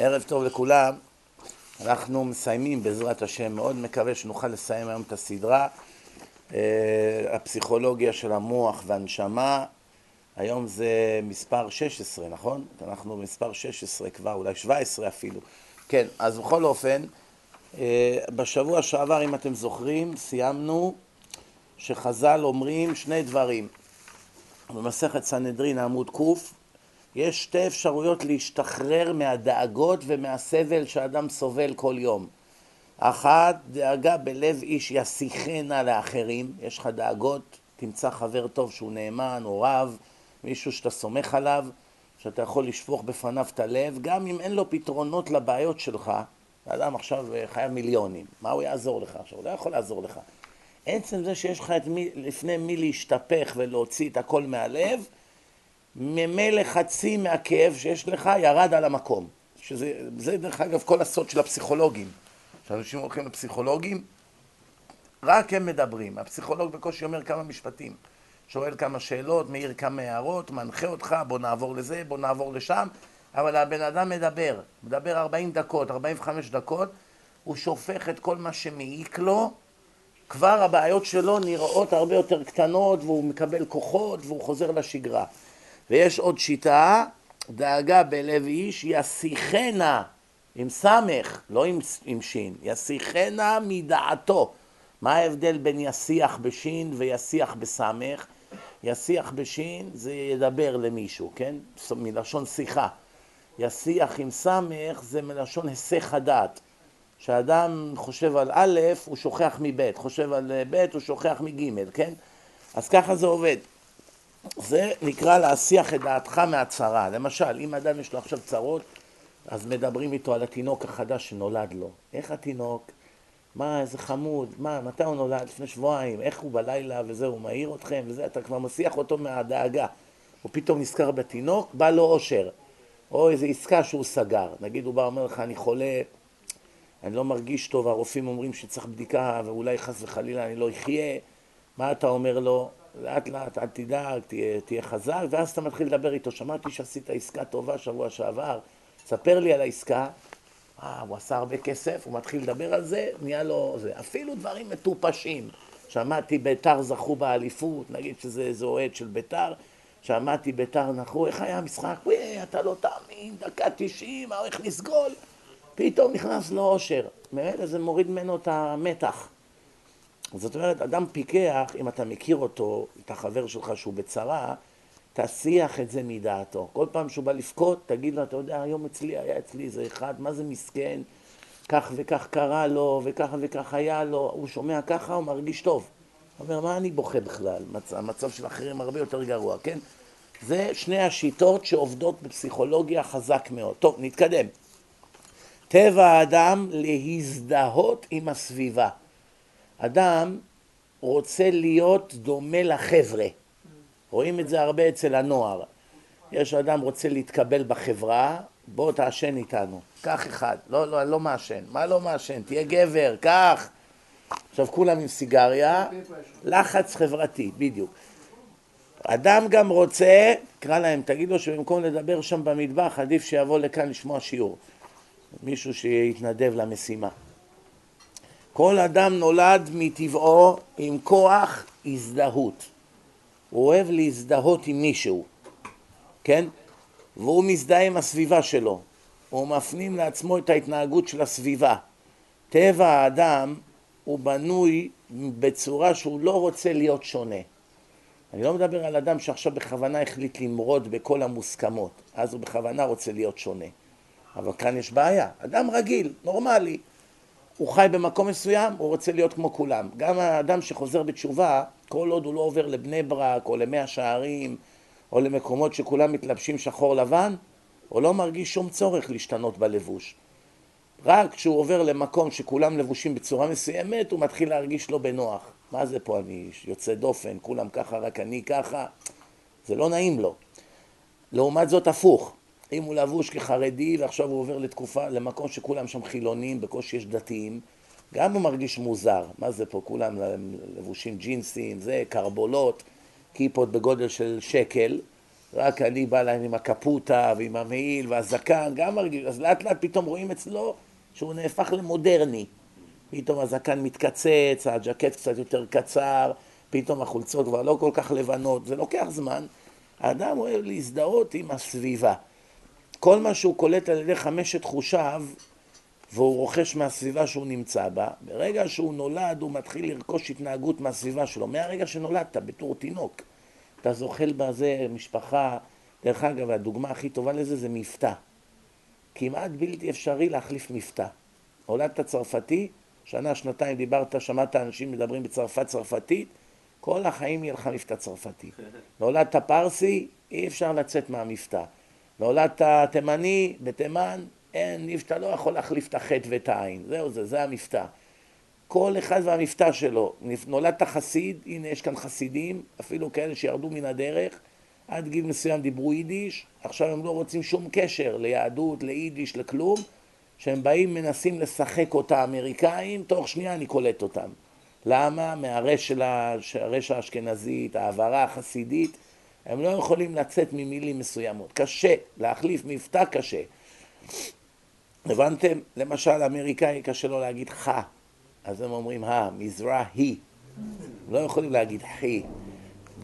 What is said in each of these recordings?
ערב טוב לכולם. אנחנו מסיימים בעזרת השם, מאוד מקווה שנוכל לסיים היום את הסדרה. אה, הפסיכולוגיה של המוח והנשמה. היום זה מספר 16, נכון? אנחנו במספר 16 כבר, אולי 17 אפילו. כן, אז בכל אופן, אה, בשבוע שעבר, אם אתם זוכרים, סיימנו שחז"ל אומרים שני דברים. במסכת סנהדרין עמוד ק' יש שתי אפשרויות להשתחרר מהדאגות ומהסבל שאדם סובל כל יום. אחת, דאגה בלב איש יסיחנה לאחרים, יש לך דאגות, תמצא חבר טוב שהוא נאמן או רב, מישהו שאתה סומך עליו, שאתה יכול לשפוך בפניו את הלב, גם אם אין לו פתרונות לבעיות שלך, האדם עכשיו חייב מיליונים, מה הוא יעזור לך עכשיו? הוא לא יכול לעזור לך. עצם זה שיש לך מי, לפני מי להשתפך ולהוציא את הכל מהלב, ממילא חצי מהכאב שיש לך ירד על המקום. שזה, זה דרך אגב כל הסוד של הפסיכולוגים. כשאנשים הולכים לפסיכולוגים, רק הם מדברים. הפסיכולוג בקושי אומר כמה משפטים. שואל כמה שאלות, מעיר כמה הערות, מנחה אותך, בוא נעבור לזה, בוא נעבור לשם, אבל הבן אדם מדבר, מדבר 40 דקות, 45 דקות, הוא שופך את כל מה שמעיק לו, כבר הבעיות שלו נראות הרבה יותר קטנות והוא מקבל כוחות והוא חוזר לשגרה. ויש עוד שיטה, דאגה בלב איש, יסיחנה עם סמך, לא עם, עם שין, יסיחנה מדעתו. מה ההבדל בין יסיח בשין ויסיח בסמך? יסיח בשין זה ידבר למישהו, כן? מלשון שיחה. יסיח עם סמך זה מלשון היסח הדעת. כשאדם חושב על א', הוא שוכח מב', חושב על ב', הוא שוכח מג', כן? אז ככה זה עובד. זה נקרא להסיח את דעתך מהצרה. למשל, אם אדם יש לו עכשיו צרות, אז מדברים איתו על התינוק החדש שנולד לו. איך התינוק? מה, איזה חמוד, מה, מתי הוא נולד? לפני שבועיים, איך הוא בלילה וזהו, הוא מעיר אתכם וזה, אתה כבר מסיח אותו מהדאגה. הוא פתאום נזכר בתינוק, בא לו אושר. או איזו עסקה שהוא סגר. נגיד הוא בא ואומר לך, אני חולה, אני לא מרגיש טוב, הרופאים אומרים שצריך בדיקה ואולי חס וחלילה אני לא אחיה. מה אתה אומר לו? לאט לאט, אל תדאג, תהיה, תהיה חזק, ואז אתה מתחיל לדבר איתו. שמעתי שעשית עסקה טובה שבוע שעבר, ספר לי על העסקה. אה, הוא עשה הרבה כסף, הוא מתחיל לדבר על זה, נהיה לו זה. אפילו דברים מטופשים. שמעתי ביתר זכו באליפות, נגיד שזה איזה אוהד של ביתר, שמעתי ביתר נחו, איך היה המשחק? וואי, אתה לא תאמין, דקה תשעים, איך לסגול? פתאום נכנס לו אושר. ממילא זה מוריד ממנו את המתח. זאת אומרת, אדם פיקח, אם אתה מכיר אותו, את החבר שלך שהוא בצרה, תסיח את זה מדעתו. כל פעם שהוא בא לבכות, תגיד לו, אתה יודע, היום אצלי היה אצלי איזה אחד, מה זה מסכן, כך וכך קרה לו, וככה וכך היה לו, הוא שומע ככה, הוא מרגיש טוב. הוא אומר, מה אני בוכה בכלל? המצב של אחרים הרבה יותר גרוע, כן? זה שני השיטות שעובדות בפסיכולוגיה חזק מאוד. טוב, נתקדם. טבע האדם להזדהות עם הסביבה. אדם רוצה להיות דומה לחבר'ה. רואים את זה הרבה אצל הנוער. יש אדם רוצה להתקבל בחברה, בוא תעשן איתנו. קח אחד. לא, לא, לא מעשן. מה לא מעשן? תהיה גבר, קח. עכשיו כולם עם סיגריה, לחץ חברתי, בדיוק. אדם גם רוצה, קרא להם, תגיד לו שבמקום לדבר שם במטבח, עדיף שיבוא לכאן לשמוע שיעור. מישהו שיתנדב למשימה. כל אדם נולד מטבעו עם כוח הזדהות. הוא אוהב להזדהות עם מישהו, כן? והוא מזדהה עם הסביבה שלו. הוא מפנים לעצמו את ההתנהגות של הסביבה. טבע האדם הוא בנוי בצורה שהוא לא רוצה להיות שונה. אני לא מדבר על אדם שעכשיו בכוונה החליט למרוד בכל המוסכמות, אז הוא בכוונה רוצה להיות שונה. אבל כאן יש בעיה. אדם רגיל, נורמלי, הוא חי במקום מסוים, הוא רוצה להיות כמו כולם. גם האדם שחוזר בתשובה, כל עוד הוא לא עובר לבני ברק או למאה שערים או למקומות שכולם מתלבשים שחור לבן, הוא לא מרגיש שום צורך להשתנות בלבוש. רק כשהוא עובר למקום שכולם לבושים בצורה מסוימת, הוא מתחיל להרגיש לא בנוח. מה זה פה אני יוצא דופן, כולם ככה, רק אני ככה? זה לא נעים לו. לעומת זאת הפוך, אם הוא לבוש כחרדי ועכשיו הוא עובר לתקופה, למקום שכולם שם חילונים, בקושי יש דתיים, גם הוא מרגיש מוזר. מה זה פה, כולם לבושים ג'ינסים, זה, קרבולות, כיפות בגודל של שקל, רק אני בא להם עם הקפוטה ועם המעיל והזקן, גם מרגיש, אז לאט לאט פתאום רואים אצלו שהוא נהפך למודרני. פתאום הזקן מתקצץ, הג'קט קצת יותר קצר, פתאום החולצות כבר לא כל כך לבנות, זה לוקח זמן. האדם אוהב להזדהות עם הסביבה. כל מה שהוא קולט על ידי חמשת חושיו, והוא רוכש מהסביבה שהוא נמצא בה, ברגע שהוא נולד הוא מתחיל לרכוש התנהגות מהסביבה שלו. מהרגע שנולדת, בתור תינוק, אתה זוחל בזה, משפחה. דרך אגב, הדוגמה הכי טובה לזה זה מבטא. כמעט בלתי אפשרי להחליף מבטא. נולדת צרפתי, שנה, שנתיים דיברת, שמעת אנשים מדברים בצרפת צרפתית, כל החיים יהיה לך מבטא צרפתי. נולדת פרסי, אי אפשר לצאת מהמבטא. נולדת תימני, בתימן, אין, מבטא לא יכול להחליף את החטא ואת העין. זהו זה, זה המבטא. כל אחד והמבטא שלו. נולדת חסיד, הנה יש כאן חסידים, אפילו כאלה שירדו מן הדרך, עד גיל מסוים דיברו יידיש, עכשיו הם לא רוצים שום קשר ליהדות, ליידיש, לכלום, שהם באים, מנסים לשחק אותה אמריקאים, תוך שנייה אני קולט אותם. למה? מהרש של האשכנזית, העברה החסידית, הם לא יכולים לצאת ממילים מסוימות. קשה, להחליף מבטא קשה. הבנתם? למשל, אמריקאי קשה לו להגיד ח, אז הם אומרים ה, מזרחי. לא יכולים להגיד חי.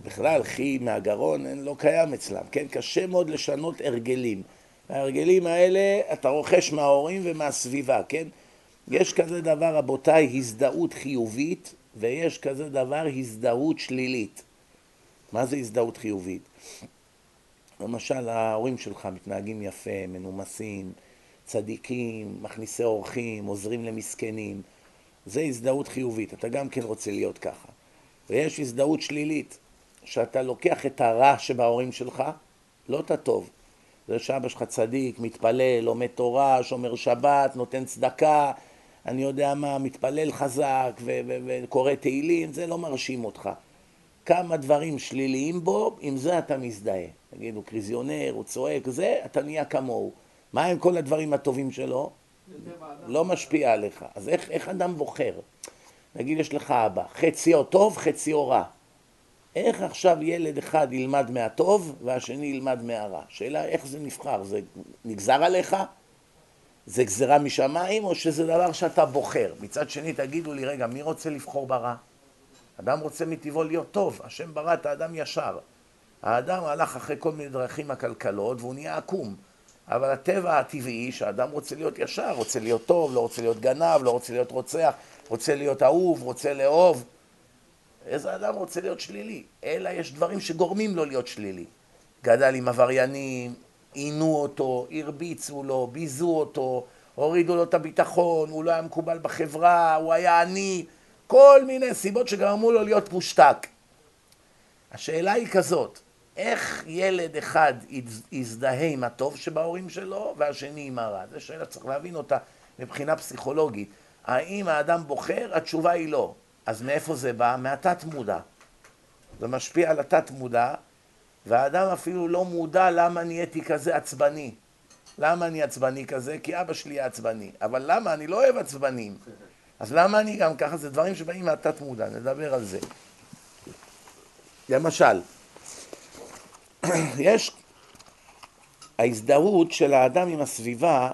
בכלל, חי מהגרון לא קיים אצלם, כן? קשה מאוד לשנות הרגלים. ההרגלים האלה אתה רוכש מההורים ומהסביבה, כן? יש כזה דבר, רבותיי, הזדהות חיובית, ויש כזה דבר הזדהות שלילית. מה זה הזדהות חיובית? למשל, ההורים שלך מתנהגים יפה, מנומסים, צדיקים, מכניסי אורחים, עוזרים למסכנים. זה הזדהות חיובית, אתה גם כן רוצה להיות ככה. ויש הזדהות שלילית, שאתה לוקח את הרע שבהורים שלך, לא את הטוב. זה שאבא שלך צדיק, מתפלל, לומד תורה, שומר שבת, נותן צדקה, אני יודע מה, מתפלל חזק וקורא תהילים, זה לא מרשים אותך. כמה דברים שליליים בו, עם זה אתה מזדהה. נגיד, הוא קריזיונר, הוא צועק, זה, אתה נהיה כמוהו. מה עם כל הדברים הטובים שלו? לא משפיע עליך. אז איך, איך אדם בוחר? נגיד, יש לך אבא, חציו טוב, חציו רע. איך עכשיו ילד אחד ילמד מהטוב והשני ילמד מהרע? שאלה איך זה נבחר, זה נגזר עליך? זה גזירה משמיים או שזה דבר שאתה בוחר? מצד שני תגידו לי, רגע, מי רוצה לבחור ברע? אדם רוצה מטבעו להיות טוב, השם ברא את האדם ישר. האדם הלך אחרי כל מיני דרכים עקלקלות והוא נהיה עקום. אבל הטבע הטבעי שהאדם רוצה להיות ישר, רוצה להיות טוב, לא רוצה להיות גנב, לא רוצה להיות רוצח, רוצה להיות אהוב, רוצה לאהוב. איזה אדם רוצה להיות שלילי? אלא יש דברים שגורמים לו להיות שלילי. גדל עם עבריינים, עינו אותו, הרביצו לו, ביזו אותו, הורידו לו את הביטחון, הוא לא היה מקובל בחברה, הוא היה עני, כל מיני סיבות שגרמו לו להיות מושתק. השאלה היא כזאת, איך ילד אחד יזדהה עם הטוב שבהורים שלו והשני עם הרע? זו שאלה שצריך להבין אותה מבחינה פסיכולוגית. האם האדם בוחר? התשובה היא לא. אז מאיפה זה בא? מהתת מודע. זה משפיע על התת מודע, והאדם אפילו לא מודע למה נהייתי כזה עצבני. למה אני עצבני כזה? כי אבא שלי עצבני. אבל למה? אני לא אוהב עצבנים. אז למה אני גם ככה? זה דברים שבאים מהתת מודע, נדבר על זה. למשל, יש ההזדהות של האדם עם הסביבה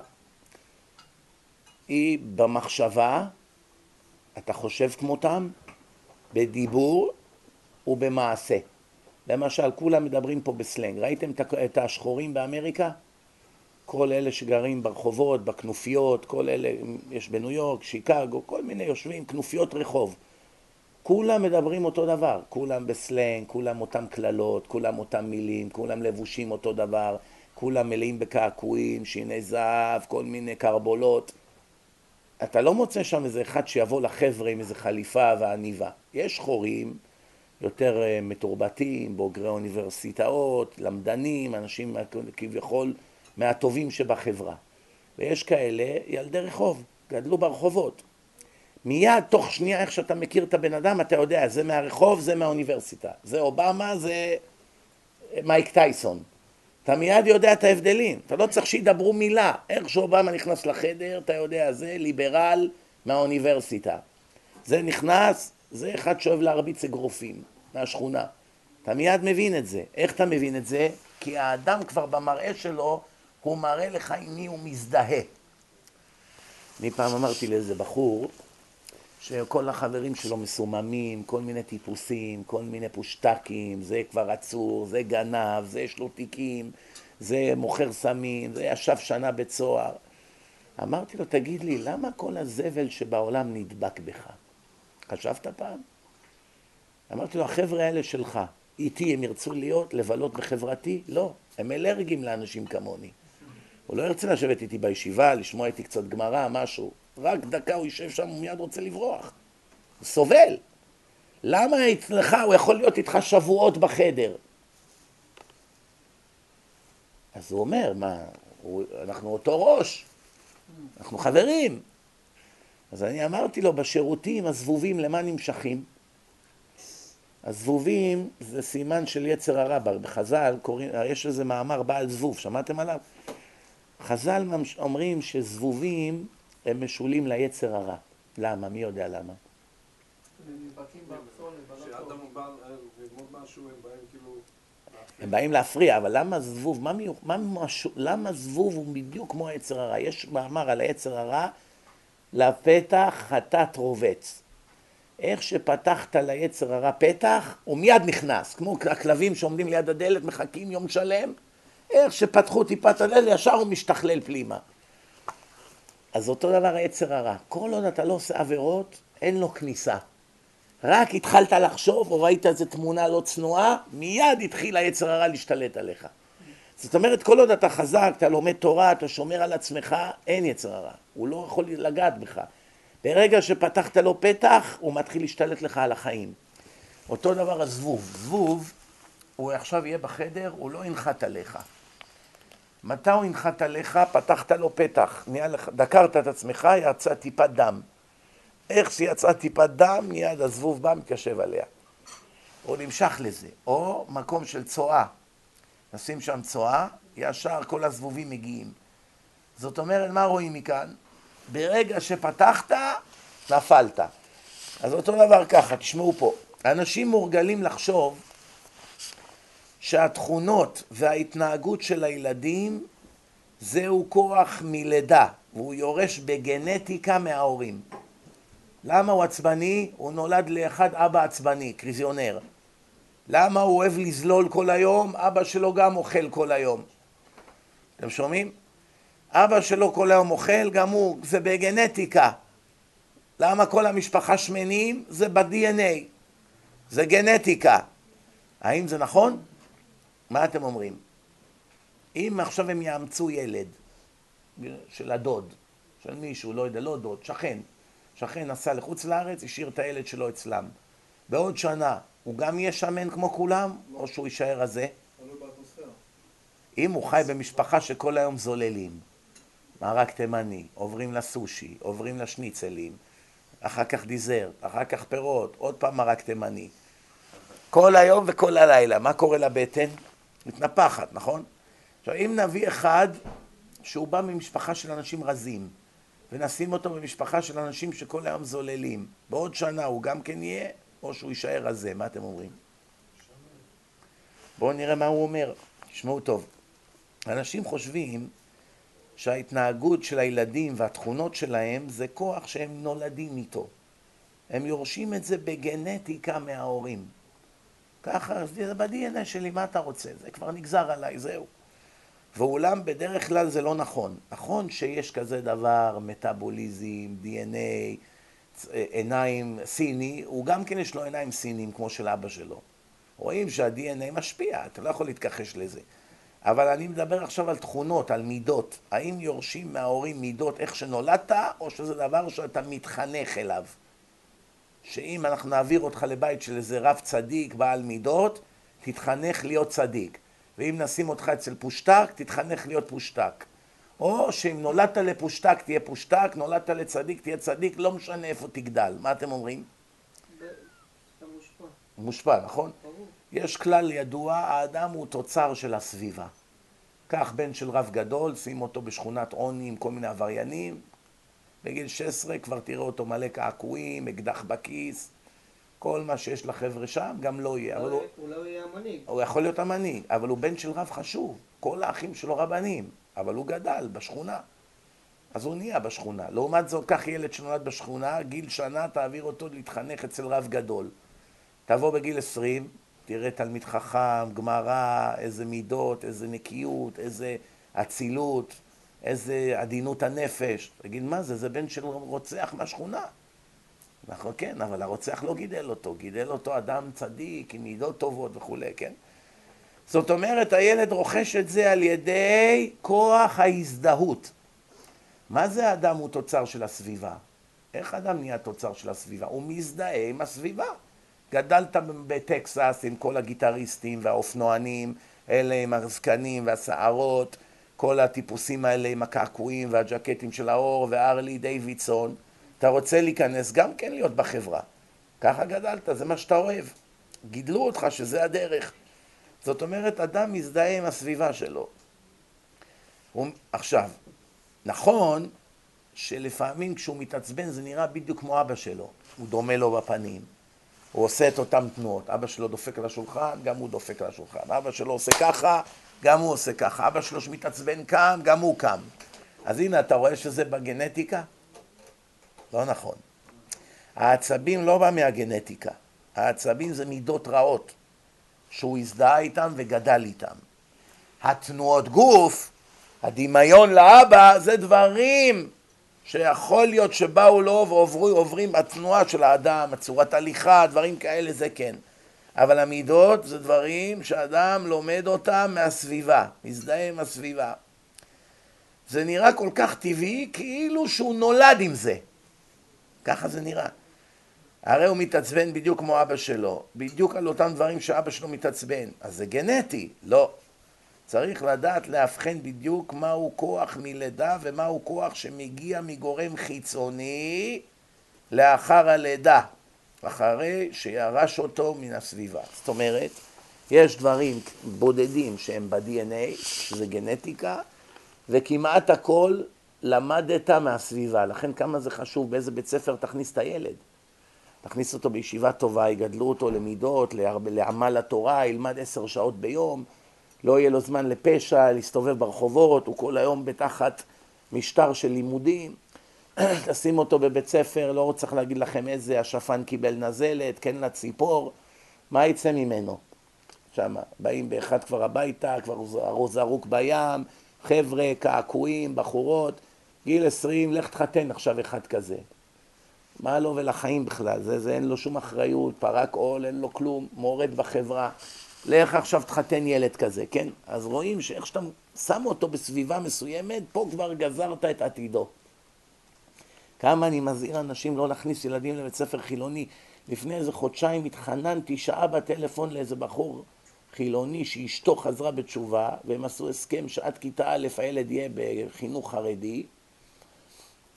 היא במחשבה, אתה חושב כמותם, בדיבור ובמעשה. למשל, כולם מדברים פה בסלנג. ראיתם את השחורים באמריקה? כל אלה שגרים ברחובות, בכנופיות, כל אלה, יש בניו יורק, שיקגו, כל מיני יושבים, כנופיות רחוב. כולם מדברים אותו דבר, כולם בסלנג, כולם אותם קללות, כולם אותם מילים, כולם לבושים אותו דבר, כולם מלאים בקעקועים, שיני זהב, כל מיני קרבולות. אתה לא מוצא שם איזה אחד שיבוא לחבר'ה עם איזה חליפה ועניבה. יש שחורים יותר אה, מתורבתים, בוגרי אוניברסיטאות, למדנים, אנשים כביכול מהטובים שבחברה. ויש כאלה ילדי רחוב, גדלו ברחובות. מיד, תוך שנייה, איך שאתה מכיר את הבן אדם, אתה יודע, זה מהרחוב, זה מהאוניברסיטה. זה אובמה, זה מייק טייסון. אתה מיד יודע את ההבדלים, אתה לא צריך שידברו מילה. איך שאובמה נכנס לחדר, אתה יודע, זה ליברל מהאוניברסיטה. זה נכנס, זה אחד שאוהב להרביץ אגרופים מהשכונה. אתה מיד מבין את זה. איך אתה מבין את זה? כי האדם כבר במראה שלו, הוא מראה לך עם מי הוא מזדהה. אני פעם אמרתי לאיזה בחור, שכל החברים שלו מסוממים, כל מיני טיפוסים, כל מיני פושטקים, זה כבר עצור, זה גנב, זה יש לו תיקים, זה מוכר סמים, זה ישב שנה בית סוהר. אמרתי לו, תגיד לי, למה כל הזבל שבעולם נדבק בך? חשבת פעם? אמרתי לו, החבר'ה האלה שלך, איתי הם ירצו להיות, לבלות בחברתי? לא, הם אלרגיים לאנשים כמוני. הוא לא ירצה לשבת איתי בישיבה, לשמוע איתי קצת גמרא, משהו. רק דקה הוא יישב שם, הוא מיד רוצה לברוח. הוא סובל. למה אצלך הוא יכול להיות איתך שבועות בחדר? אז הוא אומר, מה, הוא, אנחנו אותו ראש, אנחנו חברים. אז אני אמרתי לו, בשירותים הזבובים למה נמשכים? הזבובים זה סימן של יצר הרע, בחז"ל קוראים, יש איזה מאמר בעל זבוב, שמעתם עליו? חז"ל אומרים שזבובים הם משולים ליצר הרע. למה? מי יודע למה? הם באים להפריע, אבל למה זבוב, מה מיוח, מה משהו, למה זבוב הוא בדיוק כמו היצר הרע? יש מאמר על היצר הרע, לפתח חטאת רובץ. איך שפתחת ליצר הרע פתח, הוא מיד נכנס, כמו הכלבים שעומדים ליד הדלת, מחכים יום שלם, איך שפתחו טיפת הדלת, ישר הוא משתכלל פלימה. אז אותו דבר היצר הרע. כל עוד אתה לא עושה עבירות, אין לו כניסה. רק התחלת לחשוב, או ראית איזו תמונה לא צנועה, מיד התחיל היצר הרע להשתלט עליך. זאת אומרת, כל עוד אתה חזק, אתה לומד תורה, אתה שומר על עצמך, אין יצר הרע. הוא לא יכול לגעת בך. ברגע שפתחת לו פתח, הוא מתחיל להשתלט לך על החיים. אותו דבר הזבוב. זבוב, הוא עכשיו יהיה בחדר, הוא לא ינחת עליך. מתי הוא ינחת עליך? פתחת לו פתח, לך, דקרת את עצמך, יצא טיפת דם. איך שיצאה טיפת דם, מיד הזבוב בא, מתיישב עליה. הוא נמשך לזה. או מקום של צואה. נשים שם צואה, ישר כל הזבובים מגיעים. זאת אומרת, מה רואים מכאן? ברגע שפתחת, נפלת. אז אותו דבר ככה, תשמעו פה. אנשים מורגלים לחשוב שהתכונות וההתנהגות של הילדים זהו כוח מלידה, והוא יורש בגנטיקה מההורים. למה הוא עצבני? הוא נולד לאחד אבא עצבני, קריזיונר. למה הוא אוהב לזלול כל היום? אבא שלו גם אוכל כל היום. אתם שומעים? אבא שלו כל היום אוכל, גם הוא, זה בגנטיקה. למה כל המשפחה שמנים? זה ב-DNA. זה גנטיקה. האם זה נכון? מה אתם אומרים? אם עכשיו הם יאמצו ילד של הדוד, של מישהו, לא יודע, לא דוד, שכן, שכן נסע לחוץ לארץ, השאיר את הילד שלו אצלם. בעוד שנה, הוא גם יהיה שמן כמו כולם, או שהוא יישאר רזה? אם הוא חי במשפחה שכל היום זוללים, מרק תימני, עוברים לסושי, עוברים לשניצלים, אחר כך דיזרט, אחר כך פירות, עוד פעם מרק תימני. כל היום וכל הלילה, מה קורה לבטן? מתנפחת, נכון? עכשיו, אם נביא אחד שהוא בא ממשפחה של אנשים רזים, ונשים אותו במשפחה של אנשים שכל היום זוללים, בעוד שנה הוא גם כן יהיה, או שהוא יישאר רזה, מה אתם אומרים? בואו נראה מה הוא אומר, תשמעו טוב. אנשים חושבים שההתנהגות של הילדים והתכונות שלהם זה כוח שהם נולדים איתו. הם יורשים את זה בגנטיקה מההורים. ככה, זה ב-DNA שלי, מה אתה רוצה? זה כבר נגזר עליי, זהו. ואולם בדרך כלל זה לא נכון. נכון שיש כזה דבר, מטאבוליזם, DNA, עיניים סיני, הוא גם כן יש לו עיניים סיניים כמו של אבא שלו. רואים שה-DNA משפיע, אתה לא יכול להתכחש לזה. אבל אני מדבר עכשיו על תכונות, על מידות. האם יורשים מההורים מידות איך שנולדת, או שזה דבר שאתה מתחנך אליו? שאם אנחנו נעביר אותך לבית של איזה רב צדיק, בעל מידות, תתחנך להיות צדיק. ואם נשים אותך אצל פושטק, תתחנך להיות פושטק. או שאם נולדת לפושטק, תהיה פושטק, נולדת לצדיק, תהיה צדיק, לא משנה איפה תגדל. מה אתם אומרים? מושפע. מושפע, נכון? יש כלל ידוע, האדם הוא תוצר של הסביבה. קח בן של רב גדול, שים אותו בשכונת עוני עם כל מיני עבריינים, בגיל 16 כבר תראה אותו מלא קעקועים, אקדח בכיס, כל מה שיש לחבר'ה שם גם לא יהיה. הוא, אולי הוא יהיה המנהיג. הוא יכול להיות המנהיג, אבל הוא בן של רב חשוב. כל האחים שלו רבנים, אבל הוא גדל בשכונה. אז הוא נהיה בשכונה. לעומת זאת, קח ילד שנולד בשכונה, גיל שנה, תעביר אותו להתחנך אצל רב גדול. תבוא בגיל עשרים, תראה תלמיד חכם, גמרא, איזה מידות, איזה נקיות, איזה אצילות, איזה עדינות הנפש. תגיד, מה זה? זה בן של רוצח מהשכונה. נכון, כן, אבל הרוצח לא גידל אותו, גידל אותו אדם צדיק, עם מידות טובות וכולי, כן? זאת אומרת, הילד רוכש את זה על ידי כוח ההזדהות. מה זה אדם הוא תוצר של הסביבה? איך אדם נהיה תוצר של הסביבה? הוא מזדהה עם הסביבה. גדלת בטקסס עם כל הגיטריסטים והאופנוענים, אלה עם הזקנים והשערות, כל הטיפוסים האלה עם הקעקועים והג'קטים של האור וארלי דיווידסון. אתה רוצה להיכנס גם כן להיות בחברה. ככה גדלת, זה מה שאתה אוהב. גידלו אותך שזה הדרך. זאת אומרת, אדם מזדהה עם הסביבה שלו. הוא... עכשיו, נכון שלפעמים כשהוא מתעצבן זה נראה בדיוק כמו אבא שלו. הוא דומה לו בפנים. הוא עושה את אותן תנועות. אבא שלו דופק על השולחן, גם הוא דופק על השולחן. אבא שלו עושה ככה, גם הוא עושה ככה. אבא שלו שמתעצבן קם, גם הוא קם. אז הנה, אתה רואה שזה בגנטיקה? לא נכון. העצבים לא בא מהגנטיקה. העצבים זה מידות רעות, שהוא הזדהה איתם וגדל איתם. התנועות גוף, הדמיון לאבא, זה דברים שיכול להיות שבאו לו ועוברים עוברים התנועה של האדם, הצורת הליכה, דברים כאלה זה כן. אבל המידות זה דברים שאדם לומד אותם מהסביבה, מזדהה עם הסביבה. זה נראה כל כך טבעי כאילו שהוא נולד עם זה. ככה זה נראה. הרי הוא מתעצבן בדיוק כמו אבא שלו, בדיוק על אותם דברים שאבא שלו מתעצבן. אז זה גנטי. לא. צריך לדעת לאבחן בדיוק מהו כוח מלידה ומהו כוח שמגיע מגורם חיצוני לאחר הלידה, אחרי שירש אותו מן הסביבה. זאת אומרת, יש דברים בודדים שהם ב-DNA, שזה גנטיקה, וכמעט הכל למדת מהסביבה. לכן כמה זה חשוב באיזה בית ספר תכניס את הילד. תכניס אותו בישיבה טובה, יגדלו אותו למידות, לעמל התורה, ילמד עשר שעות ביום. לא יהיה לו זמן לפשע, להסתובב ברחובות, הוא כל היום בתחת משטר של לימודים. תשים אותו בבית ספר, לא צריך להגיד לכם איזה, השפן קיבל נזלת, כן לציפור, מה יצא ממנו? שם, באים באחד כבר הביתה, כבר ארוז זרוק בים, חבר'ה, קעקועים, בחורות, גיל עשרים, לך תחתן עכשיו אחד כזה. מה לו ולחיים בכלל? זה, זה אין לו שום אחריות, פרק עול, אין לו כלום, מורד בחברה. לך עכשיו תחתן ילד כזה, כן? אז רואים שאיך שאתה שם אותו בסביבה מסוימת, פה כבר גזרת את עתידו. כמה אני מזהיר אנשים לא להכניס ילדים לבית ספר חילוני. לפני איזה חודשיים התחננתי שעה בטלפון לאיזה בחור חילוני שאשתו חזרה בתשובה, והם עשו הסכם שעד כיתה א' הילד יהיה בחינוך חרדי.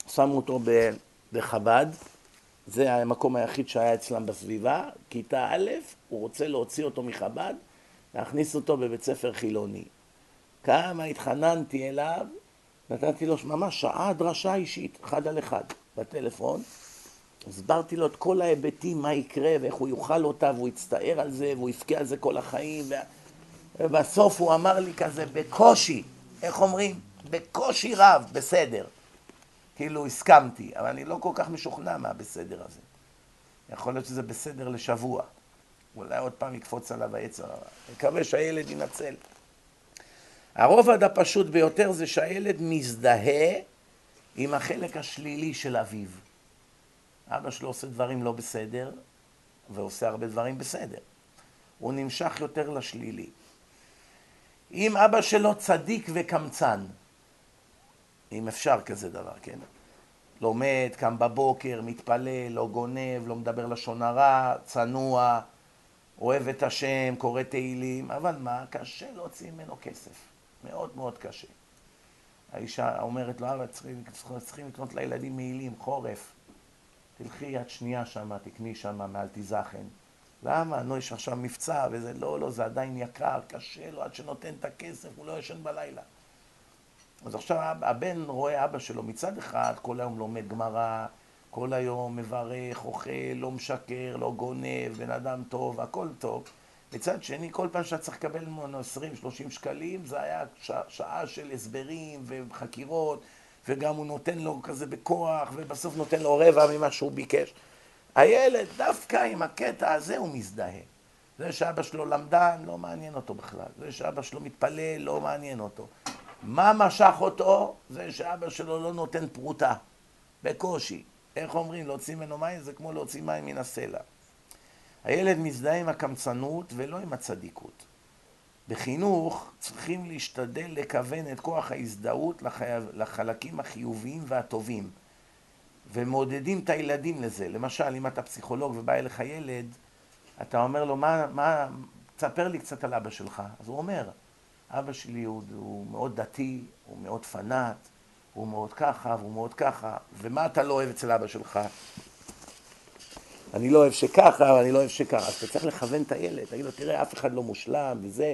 שמו אותו בחב"ד, זה המקום היחיד שהיה אצלם בסביבה, כיתה א', הוא רוצה להוציא אותו מחב"ד, להכניס אותו בבית ספר חילוני. כמה התחננתי אליו, נתתי לו ממש שעה דרשה אישית, אחד על אחד, בטלפון. הסברתי לו את כל ההיבטים, מה יקרה ואיך הוא יאכל אותה, והוא יצטער על זה, והוא יבכה על זה כל החיים. ו... ובסוף הוא אמר לי כזה, בקושי, איך אומרים? בקושי רב, בסדר. כאילו הסכמתי, אבל אני לא כל כך משוכנע מהבסדר הזה. יכול להיות שזה בסדר לשבוע. אולי עוד פעם יקפוץ עליו היצר הרע. מקווה שהילד ינצל. הרובד הפשוט ביותר זה שהילד מזדהה עם החלק השלילי של אביו. אבא שלו עושה דברים לא בסדר, ועושה הרבה דברים בסדר. הוא נמשך יותר לשלילי. אם אבא שלו צדיק וקמצן, אם אפשר כזה דבר, כן? לומד, קם בבוקר, מתפלל, לא גונב, לא מדבר לשון הרע, צנוע, אוהב את השם, קורא תהילים, אבל מה? קשה להוציא ממנו כסף. מאוד מאוד קשה. האישה אומרת לו, אבא, צריכים, לקנות לילדים מעילים, חורף. תלכי יד שנייה שם, תקני שם מאלטיזכן. למה? נו, יש עכשיו מבצע, וזה לא, לא, זה עדיין יקר, קשה לו, עד שנותן את הכסף, הוא לא ישן בלילה. אז עכשיו הבן רואה אבא שלו מצד אחד, כל היום לומד גמרא, כל היום מברך, אוכל, לא משקר, לא גונב, בן אדם טוב, הכל טוב. מצד שני, כל פעם שאתה צריך לקבל ממנו 20-30 שקלים, זה היה שעה של הסברים וחקירות, וגם הוא נותן לו כזה בכוח, ובסוף נותן לו רבע ממה שהוא ביקש. הילד, דווקא עם הקטע הזה הוא מזדהה. זה שאבא שלו למדן, לא מעניין אותו בכלל. זה שאבא שלו מתפלל, לא מעניין אותו. מה משך אותו? זה שאבא שלו לא נותן פרוטה. בקושי. איך אומרים, להוציא ממנו מים זה כמו להוציא מים מן הסלע. הילד מזדהה עם הקמצנות ולא עם הצדיקות. בחינוך צריכים להשתדל לכוון את כוח ההזדהות לחייב, לחלקים החיוביים והטובים ומעודדים את הילדים לזה. למשל, אם אתה פסיכולוג ובא אליך ילד, אתה אומר לו, מה, מה, תספר לי קצת על אבא שלך. אז הוא אומר, אבא שלי הוא, הוא מאוד דתי, הוא מאוד פנאט, הוא מאוד ככה והוא מאוד ככה, ומה אתה לא אוהב אצל אבא שלך? אני לא אוהב שככה, ואני לא אוהב שככה. אז אתה צריך לכוון את הילד, תגיד לו, תראה, אף אחד לא מושלם וזה.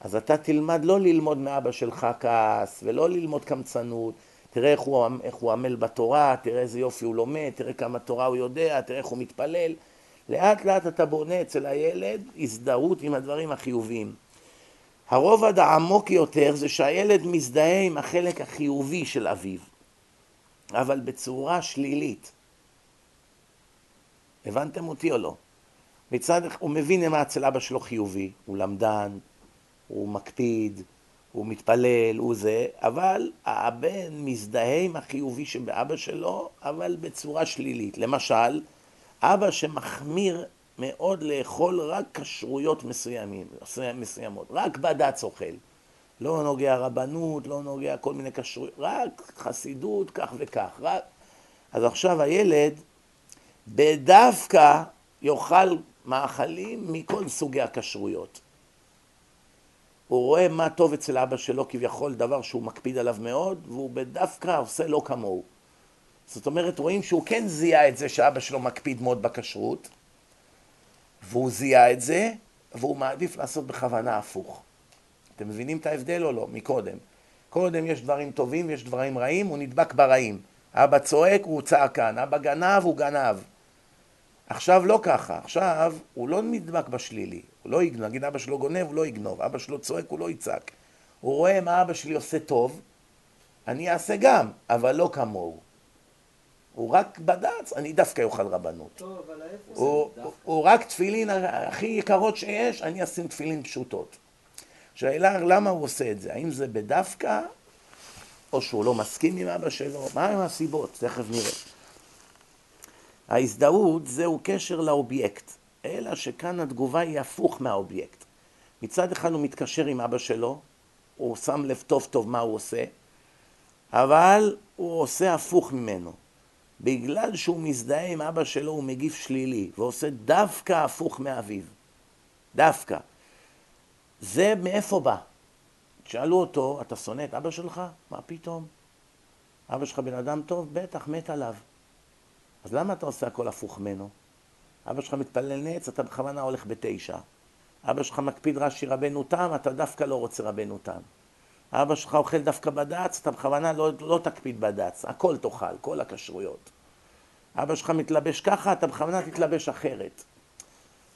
אז אתה תלמד לא ללמוד מאבא שלך כעס, ולא ללמוד קמצנות. תראה איך הוא, איך הוא עמל בתורה, תראה איזה יופי הוא לומד, תראה כמה תורה הוא יודע, תראה איך הוא מתפלל. לאט לאט אתה בונה אצל הילד הזדהות עם הדברים החיוביים. הרובד העמוק יותר זה שהילד מזדהה עם החלק החיובי של אביו, אבל בצורה שלילית. הבנתם אותי או לא? מצד הוא מבין מה אצל אבא שלו חיובי, הוא למדן, הוא מקפיד, הוא מתפלל, הוא זה, אבל הבן מזדהה עם החיובי שבאבא שלו, אבל בצורה שלילית. למשל, אבא שמחמיר מאוד לאכול רק כשרויות מסוימים, מסוימות, רק בד"ץ אוכל. לא נוגע רבנות, לא נוגע כל מיני כשרויות, רק חסידות, כך וכך. רק... אז עכשיו הילד בדווקא יאכל מאכלים מכל סוגי הכשרויות. הוא רואה מה טוב אצל אבא שלו, כביכול דבר שהוא מקפיד עליו מאוד, והוא בדווקא עושה לא כמוהו. זאת אומרת, רואים שהוא כן זיהה את זה שאבא שלו מקפיד מאוד בכשרות, והוא זיהה את זה, והוא מעדיף לעשות בכוונה הפוך. אתם מבינים את ההבדל או לא? מקודם. קודם יש דברים טובים, יש דברים רעים, הוא נדבק ברעים. אבא צועק, הוא צעקן, אבא גנב, הוא גנב. עכשיו לא ככה, עכשיו הוא לא נדבק בשלילי, הוא לא יגנוב, נגיד אבא שלו גונב, הוא לא יגנוב, אבא שלו צועק, הוא לא יצעק. הוא רואה מה אבא שלי עושה טוב, אני אעשה גם, אבל לא כמוהו. הוא רק בד"ץ, אני דווקא אוכל רבנות. טוב, אבל איפה הוא? הוא, הוא רק תפילין הכי יקרות שיש, אני אשים תפילין פשוטות. השאלה למה הוא עושה את זה, האם זה בדווקא, או שהוא לא מסכים עם אבא שלו, מה הם הסיבות, תכף נראה. ההזדהות זהו קשר לאובייקט, אלא שכאן התגובה היא הפוך מהאובייקט. מצד אחד הוא מתקשר עם אבא שלו, הוא שם לב טוב טוב מה הוא עושה, אבל הוא עושה הפוך ממנו. בגלל שהוא מזדהה עם אבא שלו הוא מגיב שלילי, ועושה דווקא הפוך מאביו. דווקא. זה מאיפה בא? שאלו אותו, אתה שונא את אבא שלך? מה פתאום? אבא שלך בן אדם טוב? בטח, מת עליו. אז למה אתה עושה הכל הפוך ממנו? אבא שלך מתפלל נץ, אתה בכוונה הולך בתשע. אבא שלך מקפיד רש"י רבנו תם, אתה דווקא לא רוצה רבנו תם. אבא שלך אוכל דווקא בד"ץ, אתה בכוונה לא, לא תקפיד בד"ץ, הכל תאכל, כל הכשרויות. אבא שלך מתלבש ככה, אתה בכוונה תתלבש אחרת.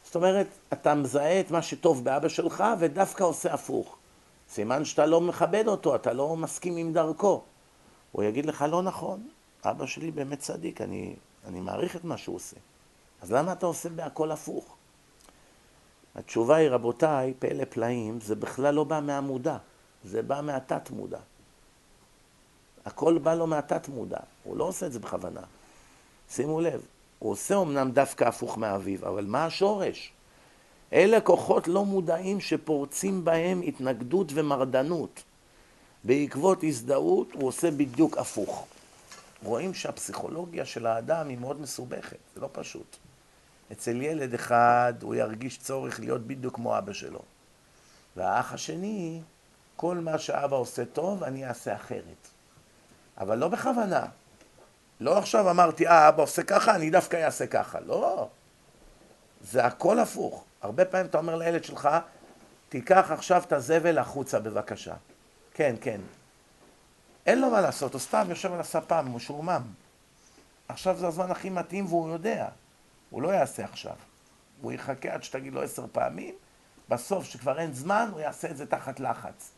זאת אומרת, אתה מזהה את מה שטוב באבא שלך ודווקא עושה הפוך. סימן שאתה לא מכבד אותו, אתה לא מסכים עם דרכו. הוא יגיד לך, לא נכון, אבא שלי באמת צדיק, אני, אני מעריך את מה שהוא עושה. אז למה אתה עושה בהכל הפוך? התשובה היא, רבותיי, פלא פלאים, זה בכלל לא בא מהמודע, זה בא מהתת מודע. הכל בא לו מהתת מודע, הוא לא עושה את זה בכוונה. שימו לב, הוא עושה אמנם דווקא הפוך מאביו, אבל מה השורש? אלה כוחות לא מודעים שפורצים בהם התנגדות ומרדנות. בעקבות הזדהות הוא עושה בדיוק הפוך. רואים שהפסיכולוגיה של האדם היא מאוד מסובכת, זה לא פשוט. אצל ילד אחד הוא ירגיש צורך להיות בדיוק כמו אבא שלו. והאח השני, כל מה שאבא עושה טוב, אני אעשה אחרת. אבל לא בכוונה. לא עכשיו אמרתי, אה, אבא עושה ככה, אני דווקא אעשה ככה. לא. זה הכל הפוך. הרבה פעמים אתה אומר לילד שלך, תיקח עכשיו את הזבל החוצה בבקשה. כן, כן. אין לו מה לעשות, הוא סתם יושב על הספה, משועמם. עכשיו זה הזמן הכי מתאים והוא יודע. הוא לא יעשה עכשיו. הוא יחכה עד שתגיד לו עשר פעמים, בסוף, שכבר אין זמן, הוא יעשה את זה תחת לחץ.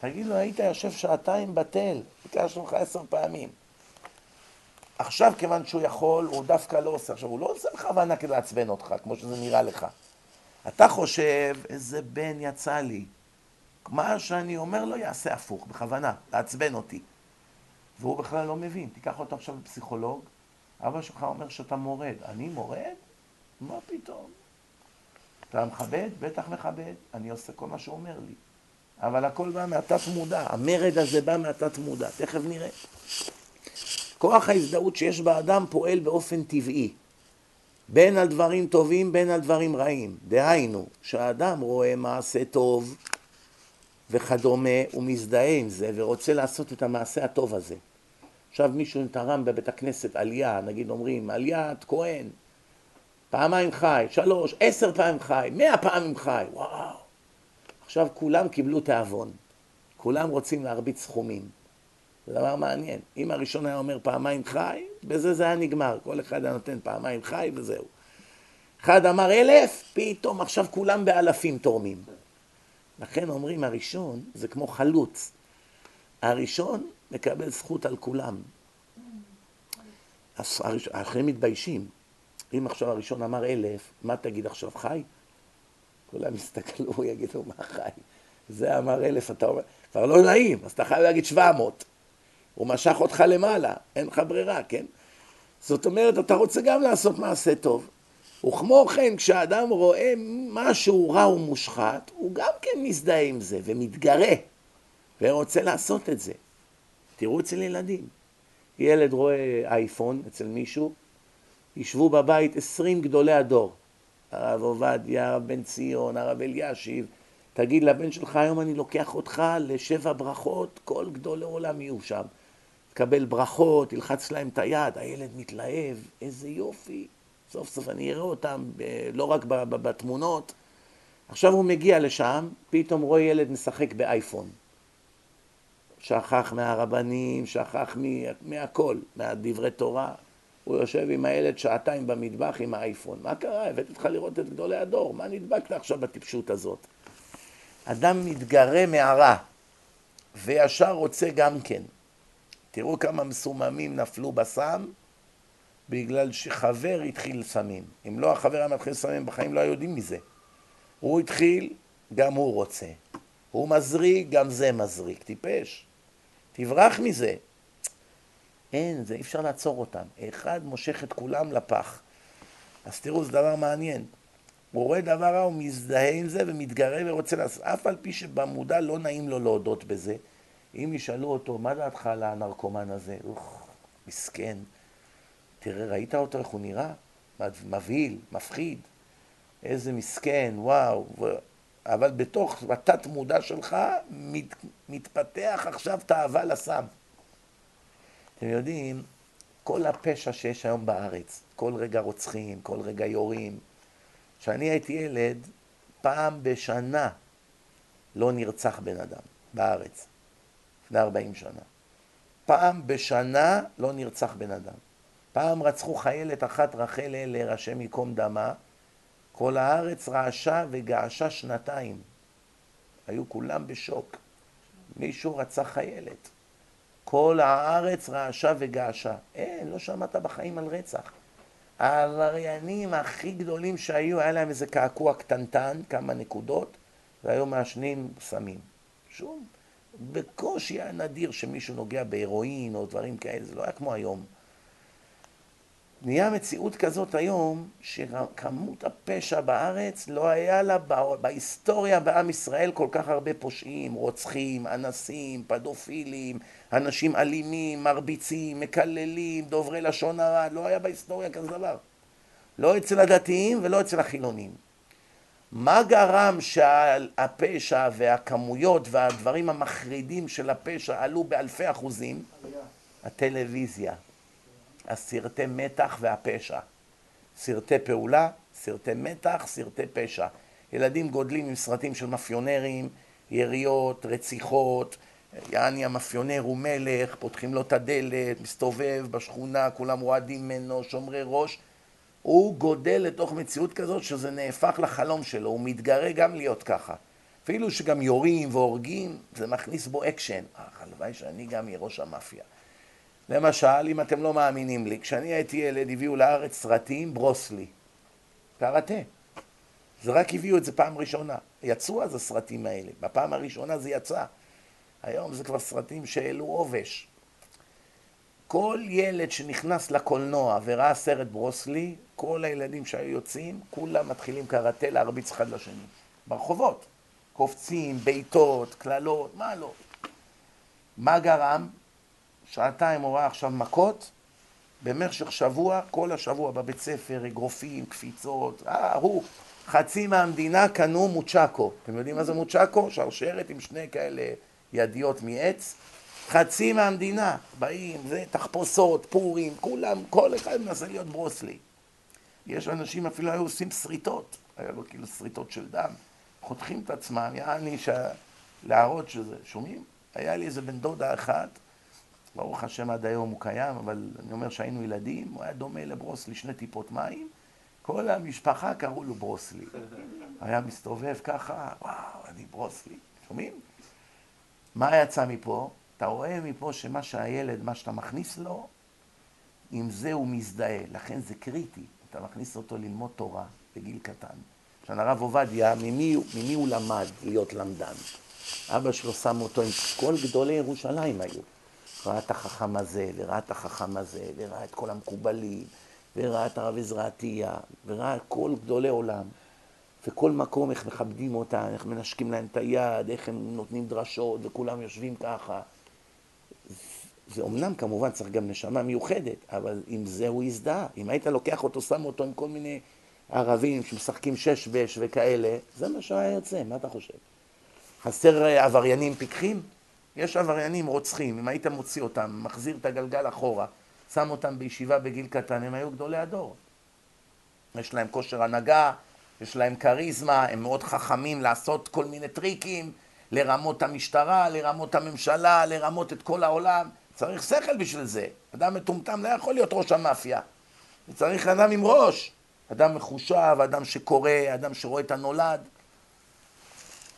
תגיד לו, היית יושב שעתיים בתל, ביקשנו לך עשר פעמים. עכשיו, כיוון שהוא יכול, הוא דווקא לא עושה. עכשיו, הוא לא עושה בכוונה כדי לעצבן אותך, כמו שזה נראה לך. אתה חושב, איזה בן יצא לי. מה שאני אומר לו יעשה הפוך, בכוונה, לעצבן אותי. והוא בכלל לא מבין. תיקח אותו עכשיו לפסיכולוג, אבא שלך אומר שאתה מורד. אני מורד? מה פתאום? אתה מכבד? בטח מכבד. אני עושה כל מה שהוא אומר לי. אבל הכל בא מהתת מודע. המרד הזה בא מהתת מודע. תכף נראה. כוח ההזדהות שיש באדם פועל באופן טבעי. בין על דברים טובים, בין על דברים רעים. דהיינו, כשאדם רואה מעשה טוב וכדומה, הוא מזדהה עם זה ורוצה לעשות את המעשה הטוב הזה. עכשיו מישהו תרם בבית הכנסת עלייה, נגיד אומרים, עליית כהן, פעמיים חי, שלוש, עשר פעמים חי, מאה פעמים חי, וואו. עכשיו כולם קיבלו תיאבון, כולם רוצים להרביץ סכומים. זה דבר מעניין. אם הראשון היה אומר פעמיים חי, בזה זה היה נגמר. כל אחד היה נותן פעמיים חי וזהו. אחד אמר אלף, פתאום עכשיו כולם באלפים תורמים. לכן אומרים הראשון זה כמו חלוץ. הראשון מקבל זכות על כולם. האחרים מתביישים. אם עכשיו הראשון אמר אלף, מה תגיד עכשיו, חי? כולם יסתכלו, יגידו, מה חי? זה אמר אלף, אתה אומר, כבר לא נעים, אז אתה חייב להגיד שבע מאות. הוא משך אותך למעלה, אין לך ברירה, כן? זאת אומרת, אתה רוצה גם לעשות מעשה טוב. וכמו כן, כשאדם רואה משהו רע ומושחת, הוא גם כן מזדהה עם זה ומתגרה ורוצה לעשות את זה. תראו אצל ילדים. ילד רואה אייפון אצל מישהו, ישבו בבית עשרים גדולי הדור. הרב עובדיה, הרב בן ציון, הרב אלישיב. תגיד לבן שלך, היום אני לוקח אותך לשבע ברכות, כל גדולי עולם יהיו שם. תקבל ברכות, תלחץ להם את היד, הילד מתלהב, איזה יופי. סוף סוף אני אראה אותם, לא רק בתמונות. עכשיו הוא מגיע לשם, פתאום רואה ילד משחק באייפון. שכח מהרבנים, שכח מהכל, מהדברי תורה. הוא יושב עם הילד שעתיים במטבח עם האייפון. מה קרה? הבאתי אותך לראות את גדולי הדור, מה נדבקת עכשיו בטיפשות הזאת? אדם מתגרה מהרע, וישר רוצה גם כן. תראו כמה מסוממים נפלו בסם, בגלל שחבר התחיל סמים. אם לא החבר היה מתחיל סמים, בחיים לא היו יודעים מזה. הוא התחיל, גם הוא רוצה. הוא מזריק, גם זה מזריק. טיפש. תברח מזה. אין, זה אי אפשר לעצור אותם. אחד מושך את כולם לפח. אז תראו, זה דבר מעניין. הוא רואה דבר רע, הוא מזדהה עם זה ומתגרה ורוצה לעשות, אף על פי שבמודע לא נעים לו להודות בזה. אם ישאלו אותו, מה דעתך על הנרקומן הזה? אוח, מסכן. תראה, ראית אותו, איך הוא נראה? מבהיל, מפחיד. איזה מסכן, וואו. אבל בתוך התת מודע שלך מת, מתפתח עכשיו תאווה לסם. אתם יודעים, כל הפשע שיש היום בארץ, כל רגע רוצחים, כל רגע יורים. כשאני הייתי ילד, פעם בשנה לא נרצח בן אדם בארץ, לפני 40 שנה. פעם בשנה לא נרצח בן אדם. פעם רצחו חיילת אחת, רחל אלר, השם ייקום דמה, כל הארץ רעשה וגעשה שנתיים. היו כולם בשוק. מישהו רצה חיילת. כל הארץ רעשה וגעשה. אין, לא שמעת בחיים על רצח. העבריינים הכי גדולים שהיו, היה להם איזה קעקוע קטנטן, כמה נקודות, והיו מעשנים סמים. שום. בקושי היה נדיר שמישהו נוגע בהירואין או דברים כאלה, זה לא היה כמו היום. נהיה מציאות כזאת היום, שכמות הפשע בארץ לא היה לה בהיסטוריה בעם ישראל כל כך הרבה פושעים, רוצחים, אנסים, פדופילים, אנשים אלימים, מרביצים, מקללים, דוברי לשון הרע, לא היה בהיסטוריה כזה דבר. לא אצל הדתיים ולא אצל החילונים. מה גרם שהפשע והכמויות והדברים המחרידים של הפשע עלו באלפי אחוזים? הטלוויזיה. הסרטי מתח והפשע. סרטי פעולה, סרטי מתח, סרטי פשע. ילדים גודלים עם סרטים של מאפיונרים, יריות, רציחות, יעני המאפיונר הוא מלך, פותחים לו את הדלת, מסתובב בשכונה, כולם רועדים ממנו, שומרי ראש. הוא גודל לתוך מציאות כזאת שזה נהפך לחלום שלו, הוא מתגרה גם להיות ככה. אפילו שגם יורים והורגים, זה מכניס בו אקשן. אה, הלוואי שאני גם אהיה ראש המאפיה. למשל, אם אתם לא מאמינים לי, כשאני הייתי ילד הביאו לארץ סרטים ברוסלי, קראטה. זה רק הביאו את זה פעם ראשונה. יצאו אז הסרטים האלה, בפעם הראשונה זה יצא. היום זה כבר סרטים שהעלו עובש. כל ילד שנכנס לקולנוע וראה סרט ברוסלי, כל הילדים שהיו יוצאים, כולם מתחילים קראטה להרביץ אחד לשני. ברחובות. קופצים, בעיטות, קללות, מה לא. מה גרם? שעתיים הוא ראה עכשיו מכות, במשך שבוע, כל השבוע בבית ספר, אגרופים, קפיצות, אה, הוא, חצי מהמדינה קנו מוצ'קו. אתם יודעים מה זה מוצ'קו? שרשרת עם שני כאלה ידיות מעץ. חצי מהמדינה באים, זה תחפושות, פורים, כולם, כל אחד מנסה להיות ברוסלי. יש אנשים אפילו היו עושים שריטות, היה לו כאילו שריטות של דם. חותכים את עצמם, יעני, ש... להראות שזה, שומעים? היה לי איזה בן דודה אחת, ברוך השם עד היום הוא קיים, אבל אני אומר שהיינו ילדים, הוא היה דומה לברוסלי, שני טיפות מים, כל המשפחה קראו לו ברוסלי. היה מסתובב ככה, וואו, אני ברוסלי, שומעים? מה יצא מפה? אתה רואה מפה שמה שהילד, מה שאתה מכניס לו, עם זה הוא מזדהה, לכן זה קריטי. אתה מכניס אותו ללמוד תורה בגיל קטן. עכשיו הרב עובדיה, ממי, ממי הוא למד להיות למדן? אבא שלו שם אותו עם כל גדולי ירושלים היו. ראה את החכם הזה, וראה את החכם הזה, וראה את כל המקובלים, וראה את הרב עזרא עטיה, וראה כל גדולי עולם. וכל מקום איך מכבדים אותם, איך מנשקים להם את היד, איך הם נותנים דרשות, וכולם יושבים ככה. זה אומנם כמובן צריך גם נשמה מיוחדת, אבל עם זה הוא הזדהה. אם היית לוקח אותו, שם אותו עם כל מיני ערבים שמשחקים שש בש וכאלה, זה מה שהיה יוצא, מה אתה חושב? חסר אה, עבריינים פיקחים? יש עבריינים רוצחים, אם היית מוציא אותם, מחזיר את הגלגל אחורה, שם אותם בישיבה בגיל קטן, הם היו גדולי הדור. יש להם כושר הנהגה, יש להם כריזמה, הם מאוד חכמים לעשות כל מיני טריקים, לרמות המשטרה, לרמות הממשלה, לרמות את כל העולם. צריך שכל בשביל זה. אדם מטומטם לא יכול להיות ראש המאפיה. צריך אדם עם ראש. אדם מחושב, אדם שקורא, אדם שרואה את הנולד.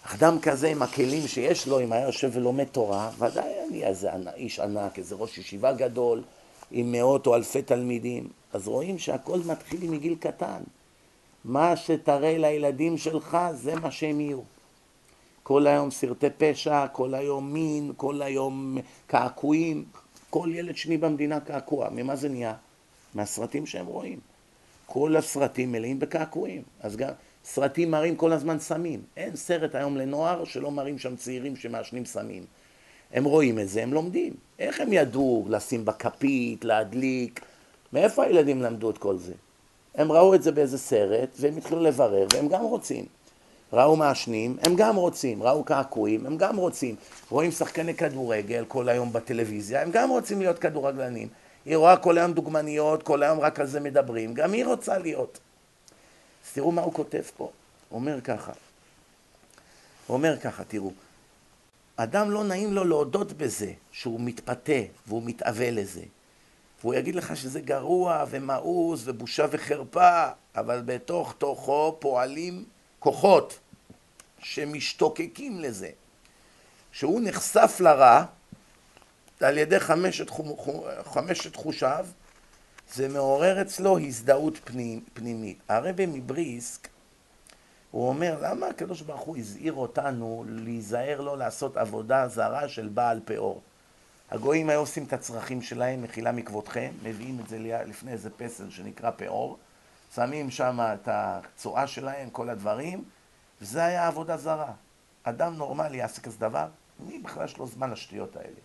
אדם כזה עם הכלים שיש לו, אם היה יושב ולומד תורה, ודאי אני איזה איש ענק, איזה ראש ישיבה גדול, עם מאות או אלפי תלמידים. אז רואים שהכל מתחיל מגיל קטן. מה שתראה לילדים שלך, זה מה שהם יהיו. כל היום סרטי פשע, כל היום מין, כל היום קעקועים. כל ילד שני במדינה קעקוע. ממה זה נהיה? מהסרטים שהם רואים. כל הסרטים מלאים בקעקועים. אז גם סרטים מראים כל הזמן סמים. אין סרט היום לנוער שלא מראים שם צעירים שמעשנים סמים. הם רואים את זה, הם לומדים. איך הם ידעו לשים בכפית, להדליק? מאיפה הילדים למדו את כל זה? הם ראו את זה באיזה סרט, והם התחילו לברר, והם גם רוצים. ראו מעשנים, הם גם רוצים. ראו קעקועים, הם גם רוצים. רואים שחקני כדורגל כל היום בטלוויזיה, הם גם רוצים להיות כדורגלנים. היא רואה כל היום דוגמניות, כל היום רק על זה מדברים, גם היא רוצה להיות. אז תראו מה הוא כותב פה. הוא אומר ככה. הוא אומר ככה, תראו. אדם לא נעים לו להודות בזה, שהוא מתפתה והוא מתאווה לזה. והוא יגיד לך שזה גרוע ומאוס ובושה וחרפה, אבל בתוך תוכו פועלים כוחות שמשתוקקים לזה. שהוא נחשף לרע, על ידי חמשת, חמשת חושיו, זה מעורר אצלו הזדהות פנימ, פנימית. הרבי מבריסק, הוא אומר, למה הקדוש ברוך הוא הזהיר אותנו להיזהר לא לעשות עבודה זרה של בעל פאור? הגויים היו עושים את הצרכים שלהם, מחילה מכבודכם, מביאים את זה לפני איזה פסל שנקרא פאור, שמים שם את הצואה שלהם, כל הדברים, וזה היה עבודה זרה. אדם נורמלי יעשה כזה דבר, מי בכלל יש לו זמן לשטויות האלה?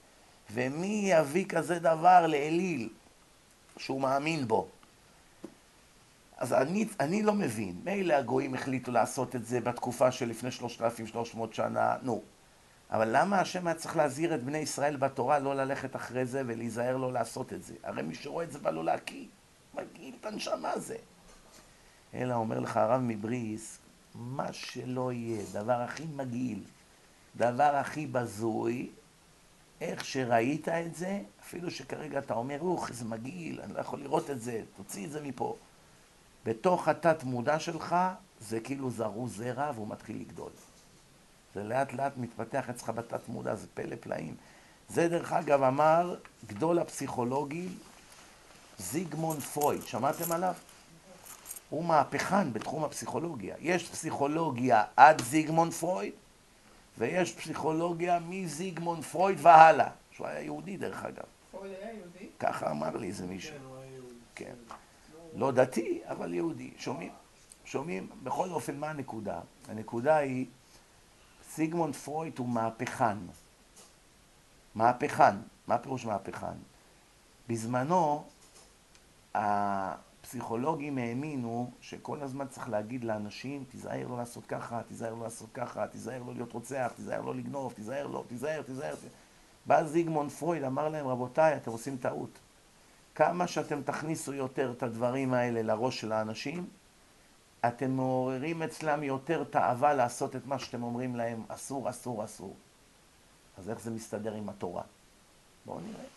ומי יביא כזה דבר לאליל שהוא מאמין בו? אז אני, אני לא מבין, מילא הגויים החליטו לעשות את זה בתקופה של לפני 3,300 שנה, נו. אבל למה השם היה צריך להזהיר את בני ישראל בתורה לא ללכת אחרי זה ולהיזהר לא לעשות את זה? הרי מי שרואה את זה בא לו להקיא, מגעיל את הנשמה הזה. אלא אומר לך הרב מבריס, מה שלא יהיה, דבר הכי מגעיל, דבר הכי בזוי, איך שראית את זה, אפילו שכרגע אתה אומר, אוח, איזה מגעיל, אני לא יכול לראות את זה, תוציא את זה מפה. בתוך התת מודע שלך, זה כאילו זרו זרע והוא מתחיל לגדול. זה לאט לאט מתפתח אצלך בתת מודע, זה פלא פלאים. זה דרך אגב אמר גדול הפסיכולוגים זיגמונד פרויד, שמעתם עליו? הוא מהפכן בתחום הפסיכולוגיה. יש פסיכולוגיה עד זיגמונד פרויד, ויש פסיכולוגיה מזיגמונד פרויד והלאה, שהוא היה יהודי דרך אגב. פרויד היה יהודי? ככה אמר לי איזה מישהו. כן, הוא היה יהודי. כן. לא דתי, אבל יהודי. שומעים? שומעים? בכל אופן, מה הנקודה? הנקודה היא, סיגמונד פרויד הוא מהפכן. מהפכן. מה פירוש מהפכן? בזמנו, הפסיכולוגים האמינו שכל הזמן צריך להגיד לאנשים, תיזהר לא לעשות ככה, תיזהר לא לעשות ככה, תיזהר לא להיות רוצח, תיזהר לא לגנוב, תיזהר לא, תיזהר, תיזהר. בא זיגמונד פרויד, אמר להם, רבותיי, אתם עושים טעות. כמה שאתם תכניסו יותר את הדברים האלה לראש של האנשים, אתם מעוררים אצלם יותר תאווה לעשות את מה שאתם אומרים להם, אסור, אסור, אסור. אז איך זה מסתדר עם התורה? בואו נראה.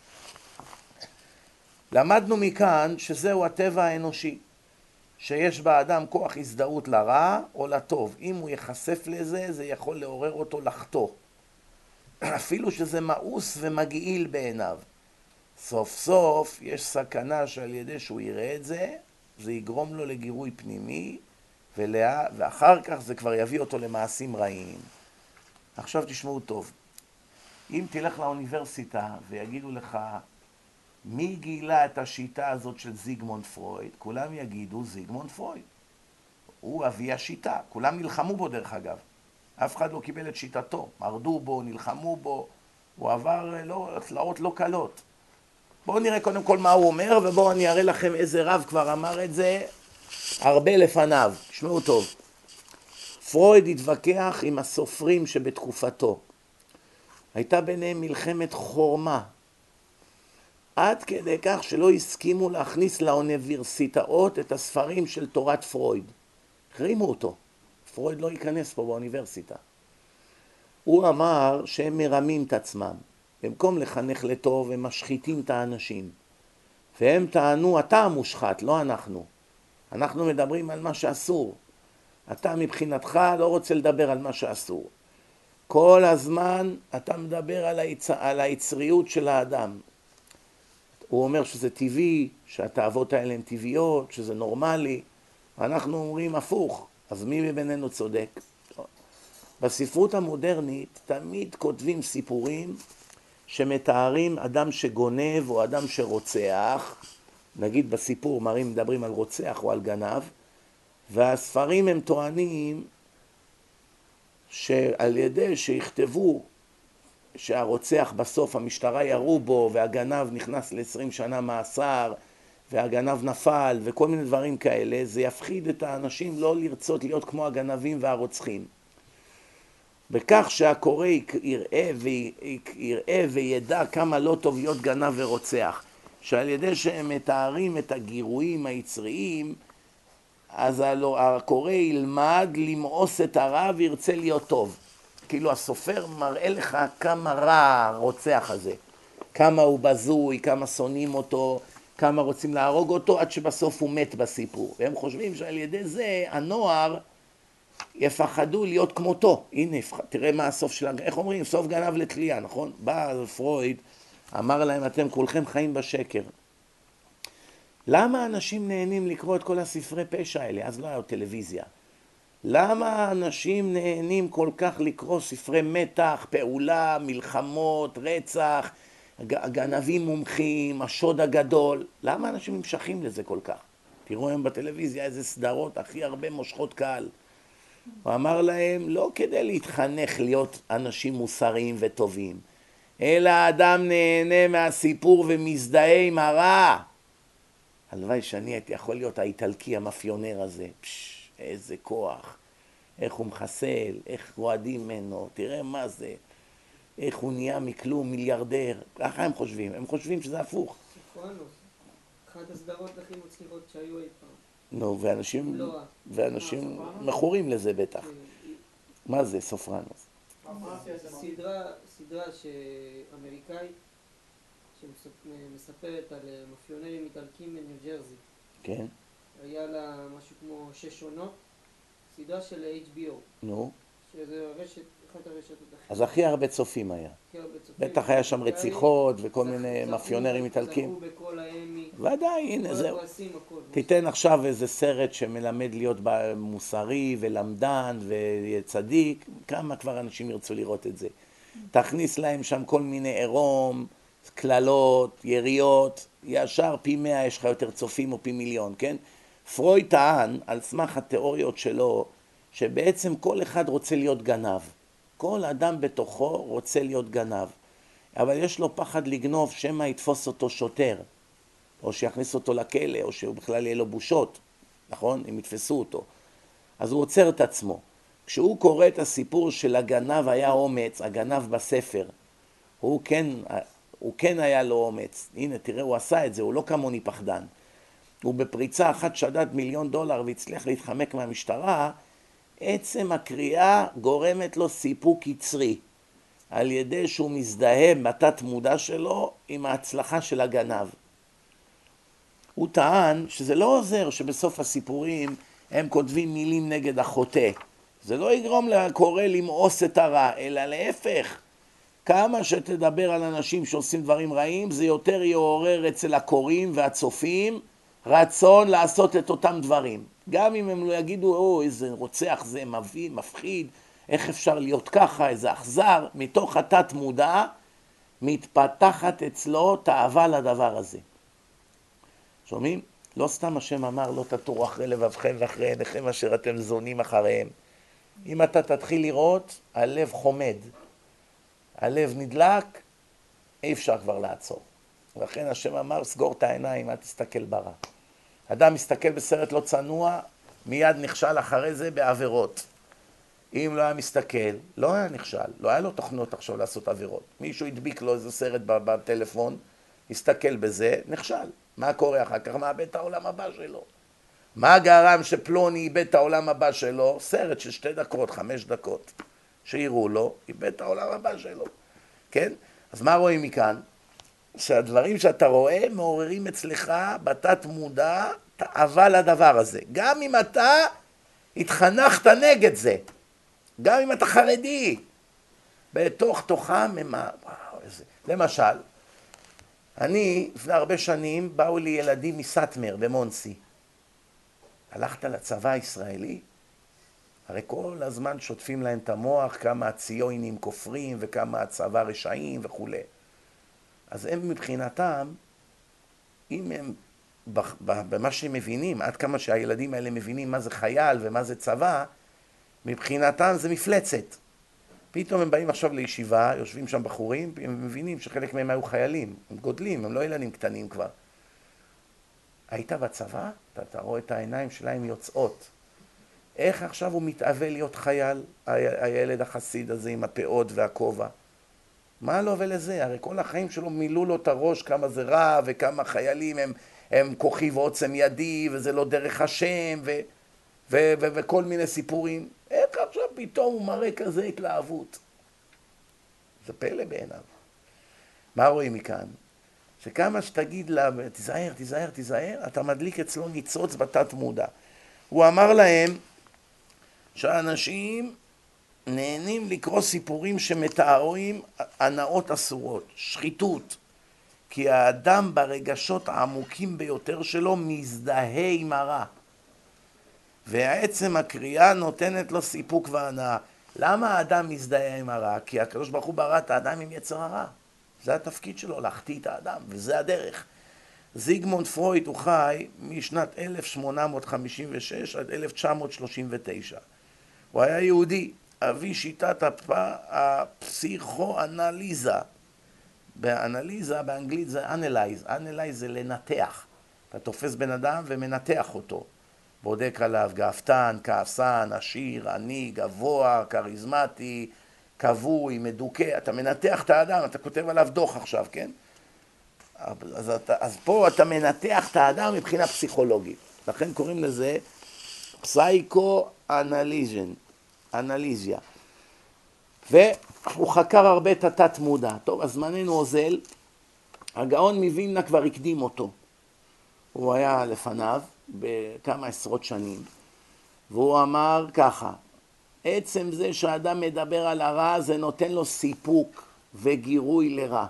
למדנו מכאן שזהו הטבע האנושי, שיש באדם כוח הזדהות לרע או לטוב. אם הוא ייחשף לזה, זה יכול לעורר אותו לחטוא. אפילו שזה מאוס ומגעיל בעיניו. סוף סוף יש סכנה שעל ידי שהוא יראה את זה, זה יגרום לו לגירוי פנימי, ולה... ואחר כך זה כבר יביא אותו למעשים רעים. עכשיו תשמעו טוב, אם תלך לאוניברסיטה ויגידו לך מי גילה את השיטה הזאת של זיגמונד פרויד, כולם יגידו זיגמונד פרויד. הוא אבי השיטה, כולם נלחמו בו דרך אגב. אף אחד לא קיבל את שיטתו, מרדו בו, נלחמו בו, הוא עבר לא, תלאות לא קלות. בואו נראה קודם כל מה הוא אומר, ובואו אני אראה לכם איזה רב כבר אמר את זה הרבה לפניו. תשמעו טוב. פרויד התווכח עם הסופרים שבתקופתו. הייתה ביניהם מלחמת חורמה. עד כדי כך שלא הסכימו להכניס לאוניברסיטאות את הספרים של תורת פרויד. החרימו אותו. פרויד לא ייכנס פה באוניברסיטה. הוא אמר שהם מרמים את עצמם. במקום לחנך לטוב, הם משחיתים את האנשים. והם טענו, אתה המושחת, לא אנחנו. אנחנו מדברים על מה שאסור. אתה מבחינתך לא רוצה לדבר על מה שאסור. כל הזמן אתה מדבר על, היצ... על היצריות של האדם. הוא אומר שזה טבעי, שהתאוות האלה הן טבעיות, שזה נורמלי. אנחנו אומרים הפוך, אז מי מבינינו צודק? בספרות המודרנית תמיד כותבים סיפורים שמתארים אדם שגונב או אדם שרוצח, נגיד בסיפור מראים, מדברים על רוצח או על גנב, והספרים הם טוענים שעל ידי שיכתבו שהרוצח בסוף המשטרה ירו בו והגנב נכנס ל-20 שנה מאסר והגנב נפל וכל מיני דברים כאלה, זה יפחיד את האנשים לא לרצות להיות כמו הגנבים והרוצחים. בכך שהקורא יראה, ויראה וידע כמה לא טוב להיות גנב ורוצח, שעל ידי שהם מתארים את הגירויים היצריים, אז הקורא ילמד למאוס את הרע וירצה להיות טוב. כאילו הסופר מראה לך כמה רע הרוצח הזה, כמה הוא בזוי, כמה שונאים אותו, כמה רוצים להרוג אותו, עד שבסוף הוא מת בסיפור. והם חושבים שעל ידי זה הנוער יפחדו להיות כמותו. הנה, תראה מה הסוף של... איך אומרים? סוף גנב לתלייה, נכון? בא פרויד, אמר להם, אתם כולכם חיים בשקר. למה אנשים נהנים לקרוא את כל הספרי פשע האלה? אז לא היה טלוויזיה. למה אנשים נהנים כל כך לקרוא ספרי מתח, פעולה, מלחמות, רצח, גנבים מומחים, השוד הגדול? למה אנשים נמשכים לזה כל כך? תראו היום בטלוויזיה איזה סדרות הכי הרבה מושכות קהל. הוא אמר להם, לא כדי להתחנך להיות אנשים מוסריים וטובים, אלא האדם נהנה מהסיפור ומזדהה עם הרע. הלוואי שאני הייתי יכול להיות האיטלקי המאפיונר הזה. פשש, איזה כוח. איך הוא מחסל, איך רועדים ממנו, תראה מה זה. איך הוא נהיה מכלום מיליארדר. ככה הם חושבים. הם חושבים שזה הפוך. אחת הסדרות הכי מצליחות שהיו אי פעם. נו, ואנשים, לא. ואנשים סופרנוס? מכורים לזה בטח. אה, מה זה סופרנוס? סדרה, סדרה שאמריקאית שמספרת על אה, מאפיונרים איטלקים מניו ג'רזי. כן, היה לה משהו כמו שש עונות, סדרה של HBO, נו. שזה רשת, אחת הרשתות הכי אז הכי הרבה צופים היה. בטח היה שם רציחות וכל מיני מאפיונרים איטלקים. זכו בכל האמי, ודאי, הנה, זהו. תיתן עכשיו איזה סרט שמלמד להיות מוסרי ולמדן וצדיק, כמה כבר אנשים ירצו לראות את זה. תכניס להם שם כל מיני עירום, קללות, יריות, ישר פי מאה יש לך יותר צופים או פי מיליון, כן? פרויד טען, על סמך התיאוריות שלו, שבעצם כל אחד רוצה להיות גנב. כל אדם בתוכו רוצה להיות גנב. אבל יש לו פחד לגנוב שמא יתפוס אותו שוטר. או שיכניס אותו לכלא, או שהוא בכלל יהיה לו בושות, נכון? אם יתפסו אותו. אז הוא עוצר את עצמו. כשהוא קורא את הסיפור של הגנב היה אומץ, הגנב בספר, הוא כן, הוא כן היה לו אומץ. הנה, תראה, הוא עשה את זה, הוא לא כמוני פחדן. הוא בפריצה אחת שדד מיליון דולר והצליח להתחמק מהמשטרה, עצם הקריאה גורמת לו סיפוק יצרי, על ידי שהוא מזדהה בתת מודע שלו עם ההצלחה של הגנב. הוא טען שזה לא עוזר שבסוף הסיפורים הם כותבים מילים נגד החוטא. זה לא יגרום לקורא למאוס את הרע, אלא להפך. כמה שתדבר על אנשים שעושים דברים רעים, זה יותר יעורר אצל הקוראים והצופים רצון לעשות את אותם דברים. גם אם הם לא יגידו, או, איזה רוצח זה מביא, מפחיד, איך אפשר להיות ככה, איזה אכזר, מתוך התת מודע מתפתחת אצלו תאווה לדבר הזה. שומעים? לא סתם השם אמר לא תטורו אחרי לבבכם ואחרי עיניכם אשר אתם זונים אחריהם. אם אתה תתחיל לראות, הלב חומד, הלב נדלק, אי אפשר כבר לעצור. ולכן השם אמר, סגור את העיניים, אל תסתכל ברע. אדם מסתכל בסרט לא צנוע, מיד נכשל אחרי זה בעבירות. אם לא היה מסתכל, לא היה נכשל, לא היה לו תוכנות עכשיו לעשות עבירות. מישהו הדביק לו איזה סרט בטלפון, הסתכל בזה, נכשל. מה קורה אחר כך? מאבד את העולם הבא שלו. מה גרם שפלוני איבד את העולם הבא שלו? סרט של שתי דקות, חמש דקות, שיראו לו, איבד את העולם הבא שלו, כן? אז מה רואים מכאן? שהדברים שאתה רואה מעוררים אצלך בתת מודע תאווה לדבר הזה. גם אם אתה התחנכת נגד זה, גם אם אתה חרדי, בתוך תוכם הם... וואו, איזה... למשל, אני, לפני הרבה שנים, באו לי ילדים מסאטמר במונסי. הלכת לצבא הישראלי? הרי כל הזמן שוטפים להם את המוח כמה הציונים כופרים וכמה הצבא רשעים וכולי. אז הם מבחינתם, אם הם, במה שהם מבינים, עד כמה שהילדים האלה מבינים מה זה חייל ומה זה צבא, מבחינתם זה מפלצת. פתאום הם באים עכשיו לישיבה, יושבים שם בחורים, הם מבינים שחלק מהם היו חיילים, הם גודלים, הם לא ילדים קטנים כבר. היית בצבא? אתה, אתה רואה את העיניים שלהם יוצאות. איך עכשיו הוא מתאווה להיות חייל, הילד החסיד הזה עם הפאות והכובע? מה לו ולזה? הרי כל החיים שלו מילאו לו את הראש כמה זה רע וכמה חיילים הם, הם כוחי ועוצם ידי וזה לא דרך השם ו, ו, ו, וכל מיני סיפורים. איך עכשיו פתאום הוא מראה כזה התלהבות? זה פלא בעיניו. מה רואים מכאן? שכמה שתגיד לה, תיזהר, תיזהר, תיזהר, אתה מדליק אצלו ניצוץ בתת מודע. הוא אמר להם שאנשים נהנים לקרוא סיפורים שמתארים הנאות אסורות, שחיתות, כי האדם ברגשות העמוקים ביותר שלו מזדהה עם הרע. ועצם הקריאה נותנת לו סיפוק והנאה. למה האדם מזדהה עם הרע? כי הקדוש ברוך הוא ברא את האדם עם יצר הרע. זה התפקיד שלו, להחטיא את האדם, וזה הדרך. זיגמונד פרויד הוא חי משנת 1856 עד 1939. הוא היה יהודי, אבי שיטת הפסיכואנליזה. באנליזה באנגלית זה analyze, analyze זה לנתח. אתה תופס בן אדם ומנתח אותו. בודק עליו גאוותן, כעסן, עשיר, עני, גבוה, כריזמטי, כבוי, מדוכא, אתה מנתח את האדם, אתה כותב עליו דוח עכשיו, כן? אז, אתה, אז פה אתה מנתח את האדם מבחינה פסיכולוגית, לכן קוראים לזה פסייקו-אנליזיה. אנליזיה. והוא חקר הרבה את התת מודע. טוב, אז זמננו אוזל, הגאון מווילנה כבר הקדים אותו. הוא היה לפניו בכמה עשרות שנים, והוא אמר ככה, עצם זה שאדם מדבר על הרע זה נותן לו סיפוק וגירוי לרע.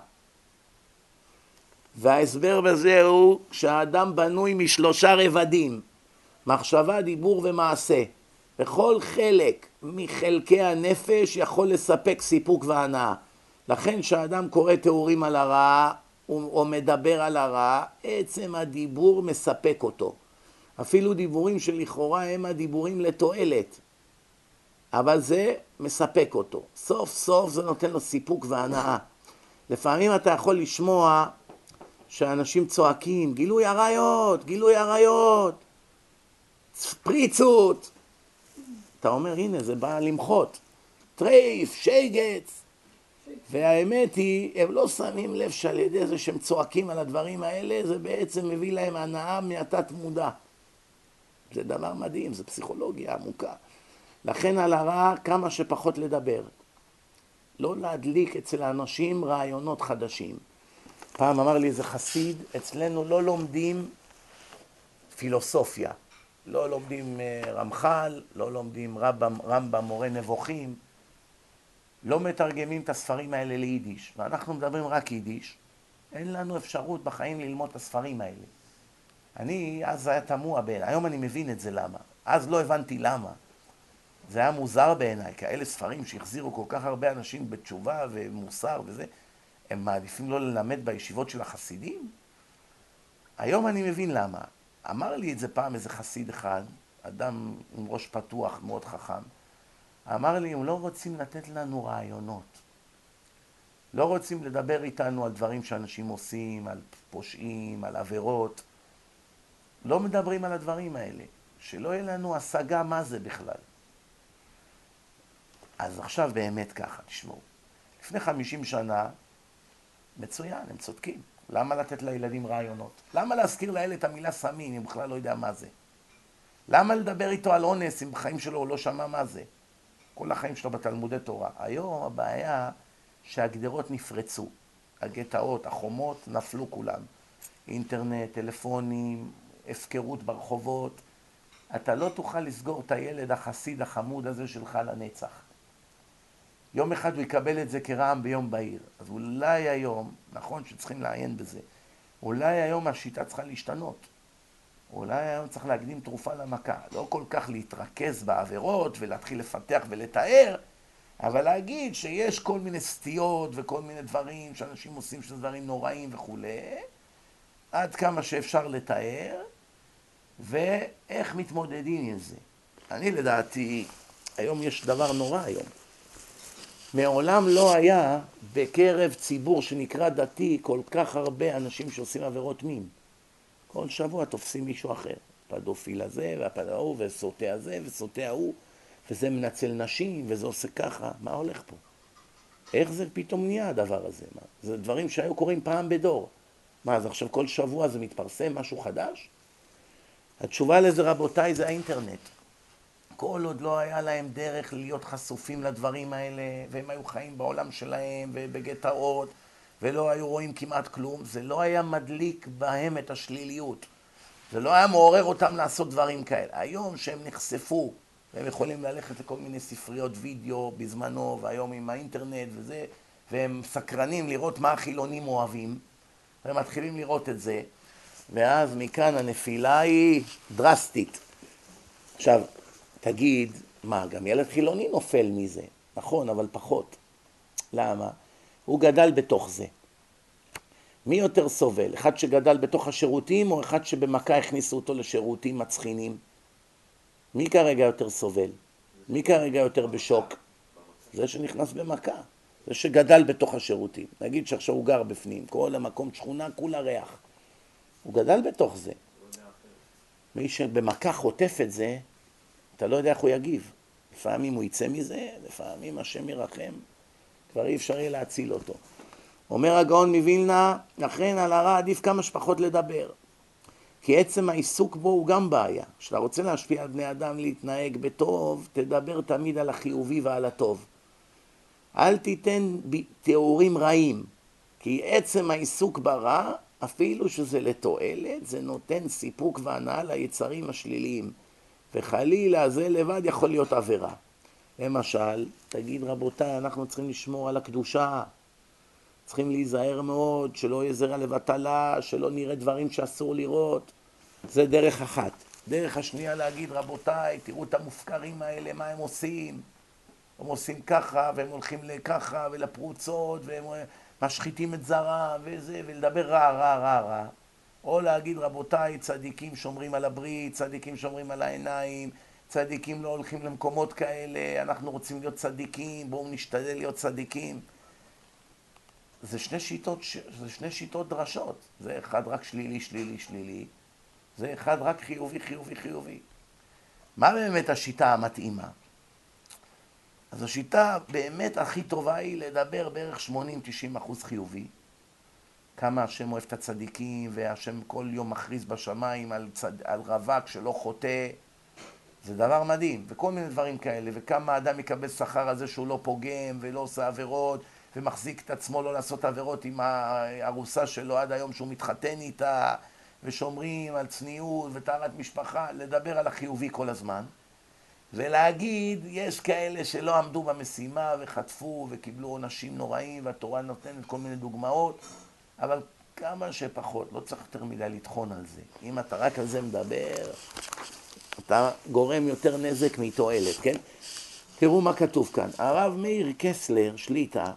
וההסבר בזה הוא שהאדם בנוי משלושה רבדים, מחשבה, דיבור ומעשה. וכל חלק מחלקי הנפש יכול לספק סיפוק והנאה. לכן כשאדם קורא תיאורים על הרע או מדבר על הרע, עצם הדיבור מספק אותו. אפילו דיבורים שלכאורה הם הדיבורים לתועלת, אבל זה מספק אותו. סוף סוף זה נותן לו סיפוק והנאה. לפעמים אתה יכול לשמוע שאנשים צועקים, גילוי עריות, גילוי עריות, פריצות. אתה אומר, הנה, זה בא למחות. טרייף, שייגץ. והאמת היא, הם לא שמים לב שעל ידי זה שהם צועקים על הדברים האלה, זה בעצם מביא להם הנאה מהתת מודע. זה דבר מדהים, זה פסיכולוגיה עמוקה. לכן על הרע כמה שפחות לדבר. לא להדליק אצל האנשים רעיונות חדשים. פעם אמר לי איזה חסיד, אצלנו לא לומדים פילוסופיה. לא לומדים אה, רמח"ל, לא לומדים רמב"ם, רמב"ם מורה נבוכים, לא מתרגמים את הספרים האלה ליידיש, ואנחנו מדברים רק יידיש, אין לנו אפשרות בחיים ללמוד את הספרים האלה. אני, אז היה תמוה בעיניי, היום אני מבין את זה למה. אז לא הבנתי למה. זה היה מוזר בעיניי, כאלה ספרים שהחזירו כל כך הרבה אנשים בתשובה ומוסר וזה, הם מעדיפים לא ללמד בישיבות של החסידים? היום אני מבין למה. אמר לי את זה פעם איזה חסיד אחד, אדם עם ראש פתוח, מאוד חכם, אמר לי, הם לא רוצים לתת לנו רעיונות. לא רוצים לדבר איתנו על דברים שאנשים עושים, על פושעים, על עבירות. לא מדברים על הדברים האלה. שלא יהיה לנו השגה מה זה בכלל. אז עכשיו באמת ככה, תשמעו. לפני חמישים שנה, מצוין, הם צודקים. למה לתת לילדים רעיונות? למה להזכיר לילד את המילה סמים אם בכלל לא יודע מה זה? למה לדבר איתו על אונס אם בחיים שלו הוא לא שמע מה זה? כל החיים שלו בתלמודי תורה. היום הבעיה שהגדרות נפרצו. הגטאות, החומות, נפלו כולם. אינטרנט, טלפונים, הפקרות ברחובות. אתה לא תוכל לסגור את הילד החסיד החמוד הזה שלך לנצח. יום אחד הוא יקבל את זה כרעם ביום בהיר. אז אולי היום, נכון שצריכים לעיין בזה, אולי היום השיטה צריכה להשתנות. אולי היום צריך להקדים תרופה למכה. לא כל כך להתרכז בעבירות ולהתחיל לפתח ולתאר, אבל להגיד שיש כל מיני סטיות וכל מיני דברים שאנשים עושים שזה דברים נוראים וכולי, עד כמה שאפשר לתאר, ואיך מתמודדים עם זה. אני לדעתי, היום יש דבר נורא היום. מעולם לא היה בקרב ציבור שנקרא דתי כל כך הרבה אנשים שעושים עבירות מין. כל שבוע תופסים מישהו אחר. פדופיל הזה, והפד ההוא, וסוטה הזה, וסוטה ההוא, וזה מנצל נשים, וזה עושה ככה. מה הולך פה? איך זה פתאום נהיה הדבר הזה? מה? זה דברים שהיו קורים פעם בדור. מה, אז עכשיו כל שבוע זה מתפרסם משהו חדש? התשובה לזה, רבותיי, זה האינטרנט. כל עוד לא היה להם דרך להיות חשופים לדברים האלה, והם היו חיים בעולם שלהם, ובגטאות, ולא היו רואים כמעט כלום, זה לא היה מדליק בהם את השליליות. זה לא היה מעורר אותם לעשות דברים כאלה. היום שהם נחשפו, והם יכולים ללכת לכל מיני ספריות וידאו בזמנו, והיום עם האינטרנט וזה, והם סקרנים לראות מה החילונים אוהבים, והם מתחילים לראות את זה, ואז מכאן הנפילה היא דרסטית. עכשיו, תגיד, מה, גם ילד חילוני נופל מזה. נכון, אבל פחות. למה? הוא גדל בתוך זה. מי יותר סובל? אחד שגדל בתוך השירותים או אחד שבמכה הכניסו אותו לשירותים מצחינים? מי כרגע יותר סובל? מי כרגע יותר בשוק? זה שנכנס במכה, זה שגדל בתוך השירותים. נגיד שעכשיו הוא גר בפנים, כל המקום שכונה כולה ריח. הוא גדל בתוך זה. מי שבמכה חוטף את זה, אתה לא יודע איך הוא יגיב. לפעמים הוא יצא מזה, לפעמים השם ירחם, כבר אי אפשר יהיה להציל אותו. אומר הגאון מווילנה, לכן על הרע עדיף כמה שפחות לדבר. כי עצם העיסוק בו הוא גם בעיה. כשאתה רוצה להשפיע על בני אדם להתנהג בטוב, תדבר תמיד על החיובי ועל הטוב. אל תיתן תיאורים רעים, כי עצם העיסוק ברע, אפילו שזה לתועלת, זה נותן סיפוק והנאה ליצרים השליליים. וחלילה זה לבד יכול להיות עבירה. למשל, תגיד רבותיי, אנחנו צריכים לשמור על הקדושה. צריכים להיזהר מאוד, שלא יהיה זרע לבטלה, שלא נראה דברים שאסור לראות. זה דרך אחת. דרך השנייה להגיד, רבותיי, תראו את המופקרים האלה, מה הם עושים. הם עושים ככה, והם הולכים לככה, ולפרוצות, והם משחיתים את זרע, וזה, ולדבר רע, רע, רע, רע. או להגיד, רבותיי, צדיקים שומרים על הברית, צדיקים שומרים על העיניים, צדיקים לא הולכים למקומות כאלה, אנחנו רוצים להיות צדיקים, בואו נשתדל להיות צדיקים. זה שני שיטות, זה שני שיטות דרשות. זה אחד רק שלילי, שלילי, שלילי. זה אחד רק חיובי, חיובי, חיובי. מה באמת השיטה המתאימה? אז השיטה באמת הכי טובה היא לדבר בערך 80-90 אחוז חיובי. כמה השם אוהב את הצדיקים, והשם כל יום מכריז בשמיים על, צד... על רווק שלא חוטא. זה דבר מדהים, וכל מיני דברים כאלה, וכמה אדם יקבל שכר על זה שהוא לא פוגם ולא עושה עבירות, ומחזיק את עצמו לא לעשות עבירות עם הארוסה שלו עד היום שהוא מתחתן איתה, ושומרים על צניעות וטהרת משפחה, לדבר על החיובי כל הזמן, ולהגיד, יש כאלה שלא עמדו במשימה וחטפו וקיבלו עונשים נוראים, והתורה נותנת כל מיני דוגמאות, אבל כמה שפחות, לא צריך יותר מדי לטחון על זה. אם אתה רק על זה מדבר, אתה גורם יותר נזק מתועלת, כן? תראו מה כתוב כאן. הרב מאיר קסלר, שליטה,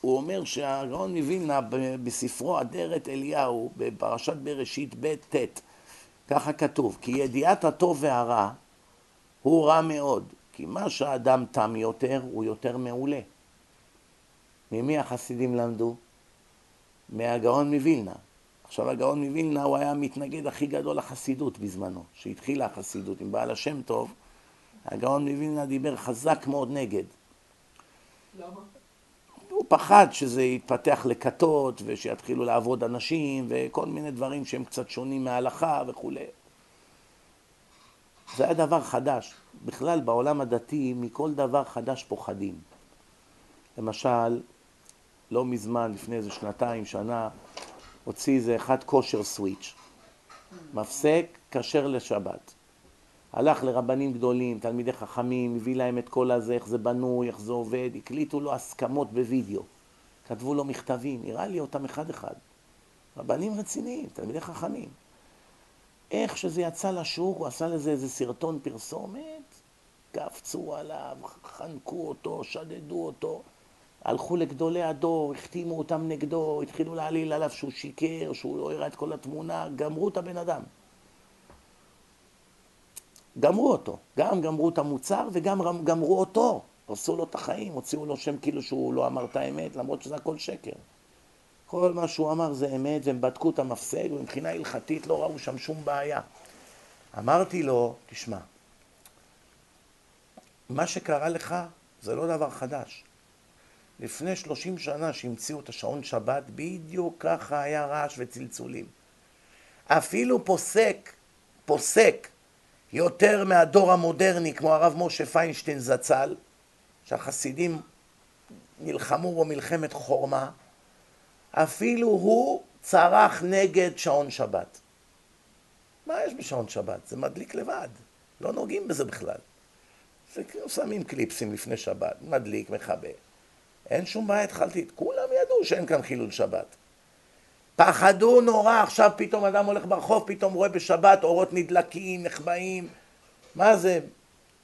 הוא אומר שהגאון מווילנה בספרו אדרת אליהו, בפרשת בראשית ב' ט', ככה כתוב, כי ידיעת הטוב והרע הוא רע מאוד, כי מה שהאדם תם יותר, הוא יותר מעולה. ממי החסידים למדו? מהגאון מווילנה. עכשיו הגאון מווילנה הוא היה המתנגד הכי גדול לחסידות בזמנו, שהתחילה החסידות עם בעל השם טוב, הגאון מווילנה דיבר חזק מאוד נגד. למה? הוא פחד שזה יתפתח לכתות ושיתחילו לעבוד אנשים וכל מיני דברים שהם קצת שונים מההלכה וכולי. זה היה דבר חדש. בכלל בעולם הדתי מכל דבר חדש פוחדים. למשל, לא מזמן, לפני איזה שנתיים, שנה, הוציא איזה אחד כושר סוויץ'. מפסק, כשר לשבת. הלך לרבנים גדולים, תלמידי חכמים, הביא להם את כל הזה, איך זה בנוי, איך זה עובד, הקליטו לו הסכמות בווידאו. כתבו לו מכתבים, נראה לי אותם אחד-אחד. רבנים רציניים, תלמידי חכמים. איך שזה יצא לשוק, הוא עשה לזה איזה סרטון פרסומת, קפצו עליו, חנקו אותו, שדדו אותו. הלכו לגדולי הדור, החתימו אותם נגדו, התחילו להעליל עליו שהוא שיקר, שהוא לא הראה את כל התמונה, גמרו את הבן אדם. גמרו אותו, גם גמרו את המוצר וגם גמרו אותו, הרסו לו את החיים, הוציאו לו שם כאילו שהוא לא אמר את האמת, למרות שזה הכל שקר. כל מה שהוא אמר זה אמת, והם בדקו את המפסק, ומבחינה הלכתית לא ראו שם שום בעיה. אמרתי לו, תשמע, מה שקרה לך זה לא דבר חדש. לפני שלושים שנה שהמציאו את השעון שבת, בדיוק ככה היה רעש וצלצולים. אפילו פוסק, פוסק, יותר מהדור המודרני, כמו הרב משה פיינשטיין זצ"ל, שהחסידים נלחמו בו מלחמת חורמה, אפילו הוא צרח נגד שעון שבת. מה יש בשעון שבת? זה מדליק לבד, לא נוגעים בזה בכלל. כאילו שמים קליפסים לפני שבת, מדליק, מכבה. אין שום בעיה, התחלתי, כולם ידעו שאין כאן חילול שבת. פחדו נורא, עכשיו פתאום אדם הולך ברחוב, פתאום רואה בשבת אורות נדלקים, נחבאים. מה זה?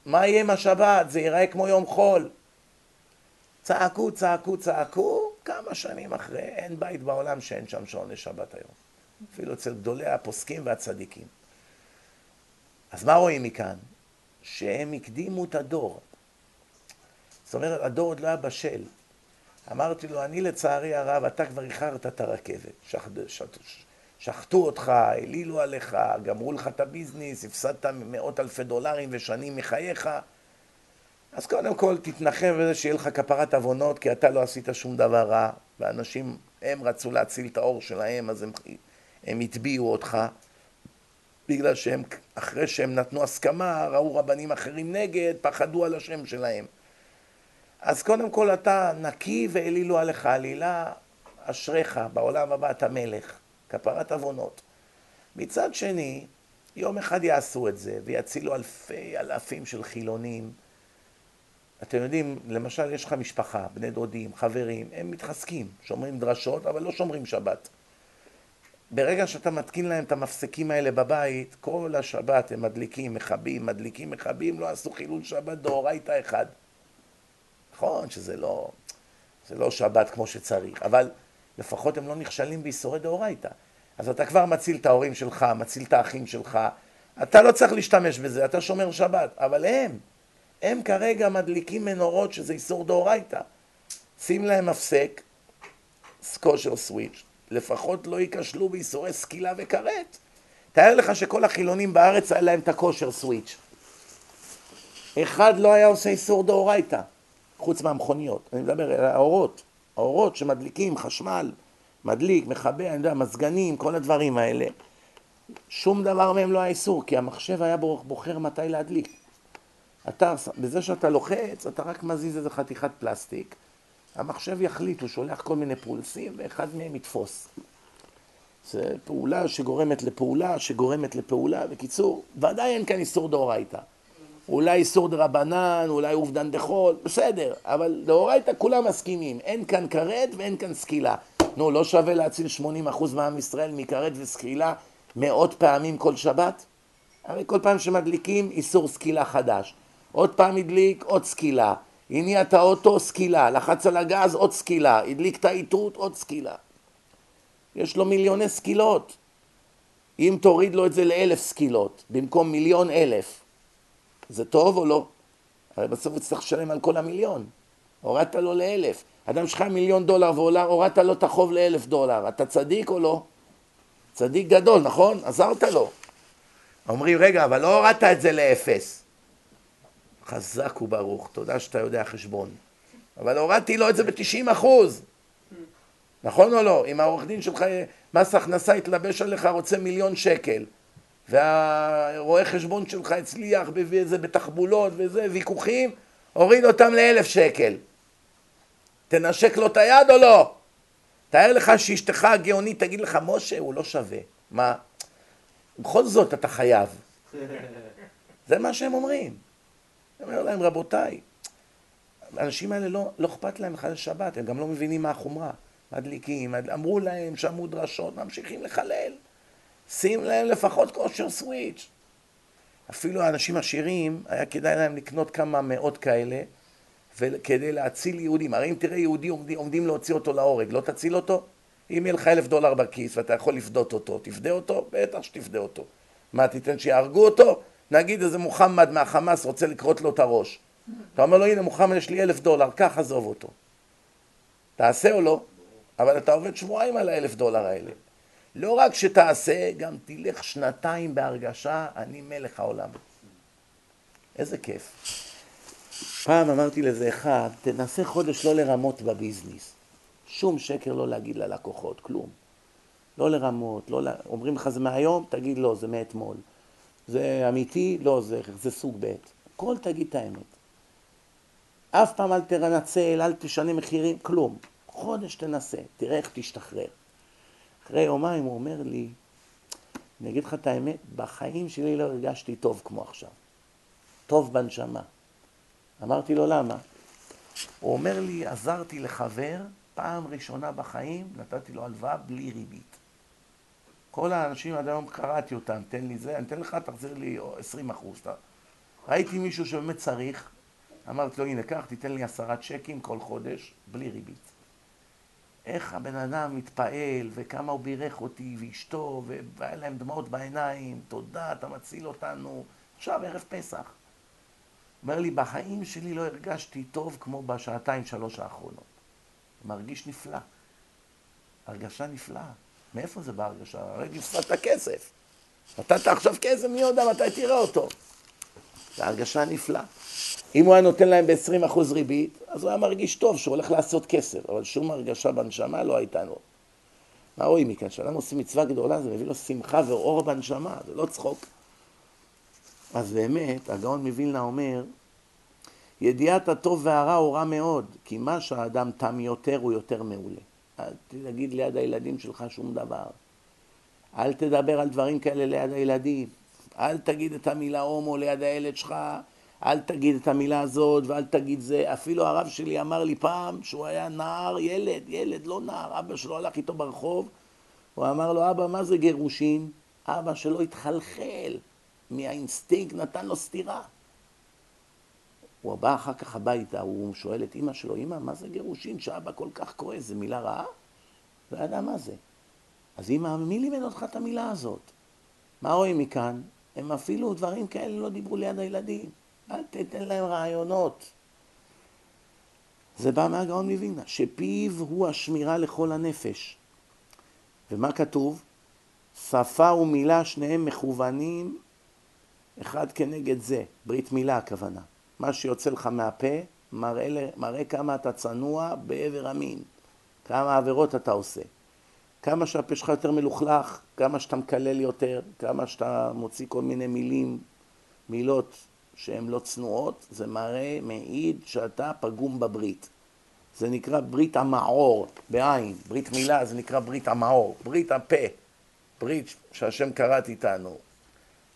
מה יהיה עם השבת? זה ייראה כמו יום חול. צעקו, צעקו, צעקו, כמה שנים אחרי, אין בית בעולם שאין שם שעון לשבת היום. אפילו אצל גדולי הפוסקים והצדיקים. אז מה רואים מכאן? שהם הקדימו את הדור. זאת אומרת, הדור עוד לא היה בשל. אמרתי לו, אני לצערי הרב, אתה כבר איחרת את הרכבת. שחט, שחט, שחטו אותך, העלילו עליך, גמרו לך את הביזנס, הפסדת מאות אלפי דולרים ושנים מחייך. אז קודם כל תתנחם בזה שיהיה לך כפרת עוונות, כי אתה לא עשית שום דבר רע, ואנשים, הם רצו להציל את האור שלהם, אז הם, הם הטביעו אותך, בגלל שהם, אחרי שהם נתנו הסכמה, ראו רבנים אחרים נגד, פחדו על השם שלהם. אז קודם כל אתה נקי והעלילו עליך עלילה, אשריך, בעולם הבא אתה מלך, כפרת עוונות. מצד שני, יום אחד יעשו את זה ויצילו אלפי אלפים של חילונים. אתם יודעים, למשל יש לך משפחה, בני דודים, חברים, הם מתחזקים, שומרים דרשות, אבל לא שומרים שבת. ברגע שאתה מתקין להם את המפסקים האלה בבית, כל השבת הם מדליקים, מכבים, מדליקים, מכבים, לא עשו חילול שבת דאורייתא אחד. נכון שזה לא, זה לא שבת כמו שצריך, אבל לפחות הם לא נכשלים בייסורי דאורייתא. אז אתה כבר מציל את ההורים שלך, מציל את האחים שלך, אתה לא צריך להשתמש בזה, אתה שומר שבת, אבל הם, הם כרגע מדליקים מנורות שזה איסור דאורייתא. שים להם הפסק, סקושר סוויץ', לפחות לא ייכשלו בייסורי סקילה וכרת. תאר לך שכל החילונים בארץ היה להם את הכושר סוויץ'. אחד לא היה עושה איסור דאורייתא, חוץ מהמכוניות. אני מדבר על האורות, האורות שמדליקים חשמל, מדליק, מכבה, אני יודע, מזגנים, כל הדברים האלה. שום דבר מהם לא היה איסור, כי המחשב היה בוחר מתי להדליק. אתה, בזה שאתה לוחץ, אתה רק מזיז איזה חתיכת פלסטיק, המחשב יחליט, הוא שולח כל מיני פולסים ואחד מהם יתפוס. זה פעולה שגורמת לפעולה, שגורמת לפעולה. בקיצור, ודאי אין כאן איסור דאורייתא. אולי איסור דרבנן, אולי עובדן דחול, בסדר, אבל דאורייתא כולם מסכימים, אין כאן כרת ואין כאן סקילה. נו, לא שווה להציל 80% מעם ישראל מכרת וסקילה מאות פעמים כל שבת? הרי כל פעם שמדליקים איסור סקילה חדש. עוד פעם הדליק, עוד סקילה. הניע את האוטו, סקילה. לחץ על הגז, עוד סקילה. הדליק את האיתות, עוד סקילה. יש לו מיליוני סקילות. אם תוריד לו את זה לאלף סקילות, במקום מיליון אלף, זה טוב או לא? הרי בסוף הוא יצטרך לשלם על כל המיליון. הורדת לו לאלף. אדם שלך מיליון דולר והורדת לו את החוב לאלף דולר. אתה צדיק או לא? צדיק גדול, נכון? עזרת לו. אומרים, רגע, אבל לא הורדת את זה לאפס. חזק וברוך, תודה שאתה יודע חשבון. אבל הורדתי לו את זה ב-90 אחוז. נכון או לא? אם העורך דין שלך, מס הכנסה יתלבש עליך, רוצה מיליון שקל, והרואה חשבון שלך הצליח, והביא את זה בתחבולות וזה, ויכוחים, הוריד אותם לאלף שקל. תנשק לו את היד או לא? תאר לך שאשתך הגאונית תגיד לך, משה, הוא לא שווה. מה? בכל זאת אתה חייב. זה מה שהם אומרים. אני אומר להם, רבותיי, האנשים האלה לא, לא אכפת להם בכלל שבת, הם גם לא מבינים מה החומרה. מדליקים, אמרו להם, שמעו דרשות, ממשיכים לחלל. שים להם לפחות כושר סוויץ'. אפילו האנשים עשירים, היה כדאי להם לקנות כמה מאות כאלה, וכדי להציל יהודים. הרי אם תראה יהודי עומדים, עומדים להוציא אותו להורג, לא תציל אותו? אם יהיה לך אלף דולר בכיס ואתה יכול לפדות אותו, תפדה אותו? בטח שתפדה אותו. מה, תיתן שיהרגו אותו? נגיד איזה מוחמד מהחמאס רוצה לכרות לו את הראש. אתה אומר לו, הנה מוחמד יש לי אלף דולר, קח עזוב אותו. תעשה או לא? אבל אתה עובד שבועיים על האלף דולר האלה. לא רק שתעשה, גם תלך שנתיים בהרגשה, אני מלך העולם. איזה כיף. פעם אמרתי לזה אחד, תנסה חודש לא לרמות בביזנס. שום שקר לא להגיד ללקוחות, כלום. לא לרמות, לא. אומרים לך זה מהיום, תגיד לא, זה מאתמול. זה אמיתי? לא, זה, זה סוג ב'. הכל תגיד את האמת. אף פעם אל תנצל, אל תשנה מחירים, כלום. חודש תנסה, תראה איך תשתחרר. אחרי יומיים הוא אומר לי, אני אגיד לך את האמת, בחיים שלי לא הרגשתי טוב כמו עכשיו. טוב בנשמה. אמרתי לו, למה? הוא אומר לי, עזרתי לחבר, פעם ראשונה בחיים נתתי לו הלוואה בלי ריבית. כל האנשים עד היום קראתי אותם, תן לי זה, אני אתן לך, תחזיר לי 20 אחוז. ראיתי מישהו שבאמת צריך, אמרתי לו, הנה, קח, תיתן לי עשרה צ'קים כל חודש, בלי ריבית. איך הבן אדם מתפעל, וכמה הוא בירך אותי, ואשתו, והיה להם דמעות בעיניים, תודה, אתה מציל אותנו. עכשיו, ערב פסח. אומר לי, בחיים שלי לא הרגשתי טוב כמו בשעתיים, שלוש האחרונות. מרגיש נפלא. הרגשה נפלאה. מאיפה זה בהרגשה? הרי הפסדת כסף. נתת עכשיו כסף, מי יודע מתי תראה אותו. זו הרגשה נפלאה. אם הוא היה נותן להם ב-20% ריבית, אז הוא היה מרגיש טוב שהוא הולך לעשות כסף, אבל שום הרגשה בנשמה לא הייתה לו. מה רואים מכאן? כשאדם עושה מצווה גדולה, זה מביא לו שמחה ואור בנשמה, זה לא צחוק. אז באמת, הגאון מווילנה אומר, ידיעת הטוב והרע הוא רע מאוד, כי מה שהאדם תם יותר הוא יותר מעולה. אל תגיד ליד הילדים שלך שום דבר. אל תדבר על דברים כאלה ליד הילדים. אל תגיד את המילה הומו ליד הילד שלך, אל תגיד את המילה הזאת ואל תגיד זה. אפילו הרב שלי אמר לי פעם שהוא היה נער, ילד, ילד, לא נער, אבא שלו הלך איתו ברחוב, הוא אמר לו, אבא, מה זה גירושין? אבא שלו התחלחל מהאינסטינקט, נתן לו סטירה. הוא בא אחר כך הביתה, הוא שואל את אימא שלו, אימא, מה זה גירושין שאבא כל כך כועס? זה מילה רעה? לא ידע מה זה. אז אימא, מי לימד אותך את המילה הזאת? מה רואים מכאן? הם אפילו דברים כאלה לא דיברו ליד הילדים. אל תתן להם רעיונות. זה בא מהגאון מווילנה, שפיו הוא השמירה לכל הנפש. ומה כתוב? שפה ומילה שניהם מכוונים אחד כנגד זה, ברית מילה הכוונה. מה שיוצא לך מהפה מראה, מראה כמה אתה צנוע בעבר המין, כמה עבירות אתה עושה. כמה שהפה שלך יותר מלוכלך, כמה שאתה מקלל יותר, כמה שאתה מוציא כל מיני מילים, מילות שהן לא צנועות, זה מראה, מעיד שאתה פגום בברית. זה נקרא ברית המעור, בעין, ברית מילה זה נקרא ברית המעור, ברית הפה, ברית שהשם קראת איתנו,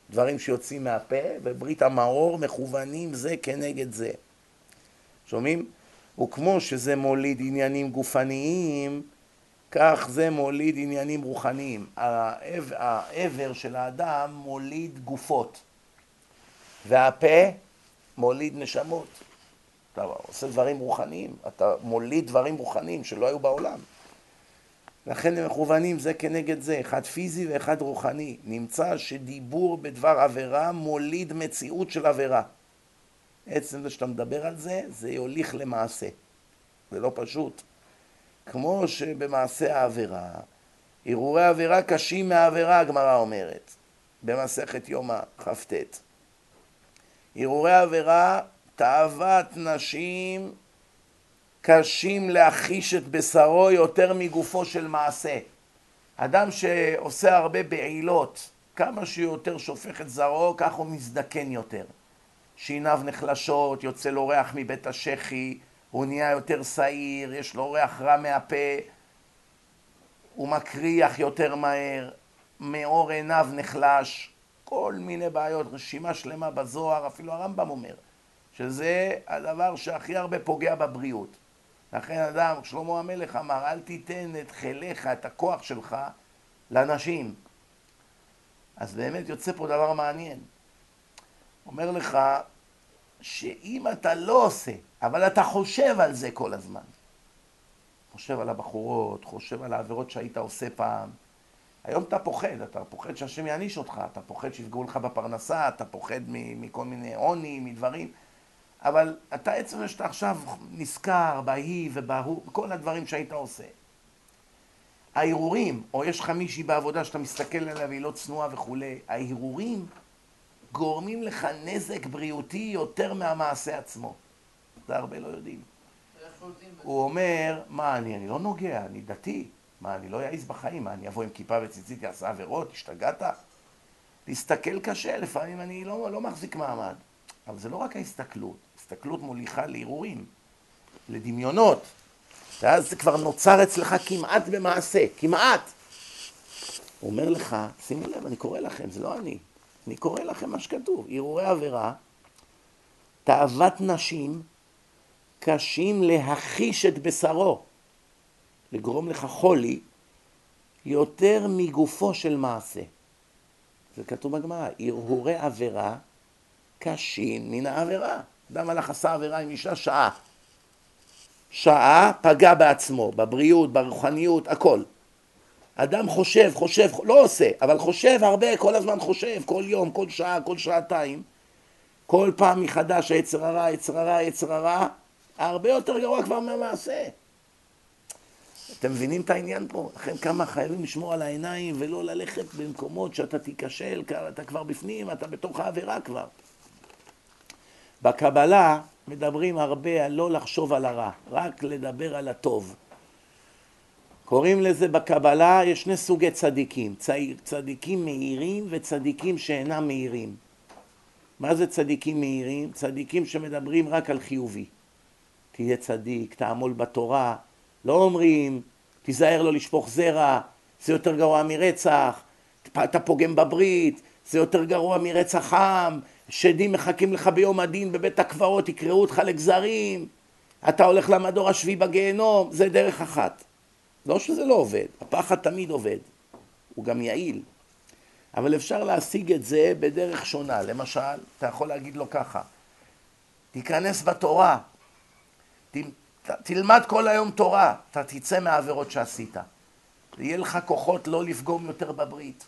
דברים שיוצאים מהפה, וברית המאור מכוונים זה כנגד זה. שומעים? וכמו שזה מוליד עניינים גופניים, כך זה מוליד עניינים רוחניים. העבר של האדם מוליד גופות, והפה מוליד נשמות. אתה עושה דברים רוחניים, אתה מוליד דברים רוחניים שלא היו בעולם. לכן הם מכוונים זה כנגד זה, אחד פיזי ואחד רוחני. נמצא שדיבור בדבר עבירה מוליד מציאות של עבירה. עצם זה שאתה מדבר על זה, זה יוליך למעשה. זה לא פשוט. כמו שבמעשה העבירה, הרהורי עבירה קשים מהעבירה, הגמרא אומרת, במסכת יומא, כ"ט. הרהורי עבירה, תאוות נשים קשים להחיש את בשרו יותר מגופו של מעשה. אדם שעושה הרבה בעילות, כמה שיותר שופך את זרעו, כך הוא מזדקן יותר. שיניו נחלשות, יוצא לו ריח מבית השחי, הוא נהיה יותר שעיר, יש לו ריח רע מהפה, הוא מקריח יותר מהר, מאור עיניו נחלש, כל מיני בעיות, רשימה שלמה בזוהר, אפילו הרמב"ם אומר, שזה הדבר שהכי הרבה פוגע בבריאות. לכן אדם, שלמה המלך אמר, אל תיתן את חיליך, את הכוח שלך, לנשים. אז באמת יוצא פה דבר מעניין. אומר לך, שאם אתה לא עושה, אבל אתה חושב על זה כל הזמן, חושב על הבחורות, חושב על העבירות שהיית עושה פעם, היום אתה פוחד, אתה פוחד שהשם יעניש אותך, אתה פוחד שיפגעו לך בפרנסה, אתה פוחד מכל מיני עוני, מדברים. אבל אתה עצם שאתה עכשיו נזכר בהיא ובהוא, בכל הדברים שהיית עושה. ההרהורים, או יש לך מישהי בעבודה שאתה מסתכל עליה והיא לא צנועה וכולי, ההרהורים גורמים לך נזק בריאותי יותר מהמעשה עצמו. זה הרבה לא יודעים. הוא אומר, מה אני, אני לא נוגע, אני דתי, מה אני לא אעז בחיים, מה אני אבוא עם כיפה וציצית, אעשה עבירות, השתגעת? להסתכל קשה, לפעמים אני לא, לא מחזיק מעמד. אבל זה לא רק ההסתכלות, הסתכלות מוליכה להרהורים, לדמיונות, ואז זה כבר נוצר אצלך כמעט במעשה, כמעט. הוא אומר לך, שימו לב, אני קורא לכם, זה לא אני, אני קורא לכם מה שכתוב, הרהורי עבירה, תאוות נשים קשים להחיש את בשרו, לגרום לך חולי, יותר מגופו של מעשה. זה כתוב בגמרא, הרהורי עבירה קשים מן העבירה. אדם הלך עשה עבירה עם אישה שעה. שעה פגע בעצמו, בבריאות, ברוחניות, הכל. אדם חושב, חושב, לא עושה, אבל חושב הרבה, כל הזמן חושב, כל יום, כל שעה, כל שעתיים. כל פעם מחדש היצר הרע, היצר הרע, היצר הרע, הרבה יותר גרוע כבר מהמעשה. אתם מבינים את העניין פה? לכן כמה חייבים לשמור על העיניים ולא ללכת במקומות שאתה תיכשל, אתה כבר בפנים, אתה בתוך העבירה כבר. בקבלה מדברים הרבה על לא לחשוב על הרע, רק לדבר על הטוב. קוראים לזה בקבלה, יש שני סוגי צדיקים, צדיקים מהירים וצדיקים שאינם מהירים. מה זה צדיקים מהירים? צדיקים שמדברים רק על חיובי. תהיה צדיק, תעמול בתורה. לא אומרים, תיזהר לא לשפוך זרע, זה יותר גרוע מרצח, אתה פוגם בברית, זה יותר גרוע מרצח עם, שדים מחכים לך ביום הדין בבית הקברות, יקראו אותך לגזרים, אתה הולך למדור השביעי בגיהנום, זה דרך אחת. לא שזה לא עובד, הפחד תמיד עובד, הוא גם יעיל. אבל אפשר להשיג את זה בדרך שונה. למשל, אתה יכול להגיד לו ככה, תיכנס בתורה, ת, תלמד כל היום תורה, אתה תצא מהעבירות שעשית. יהיה לך כוחות לא לפגום יותר בברית.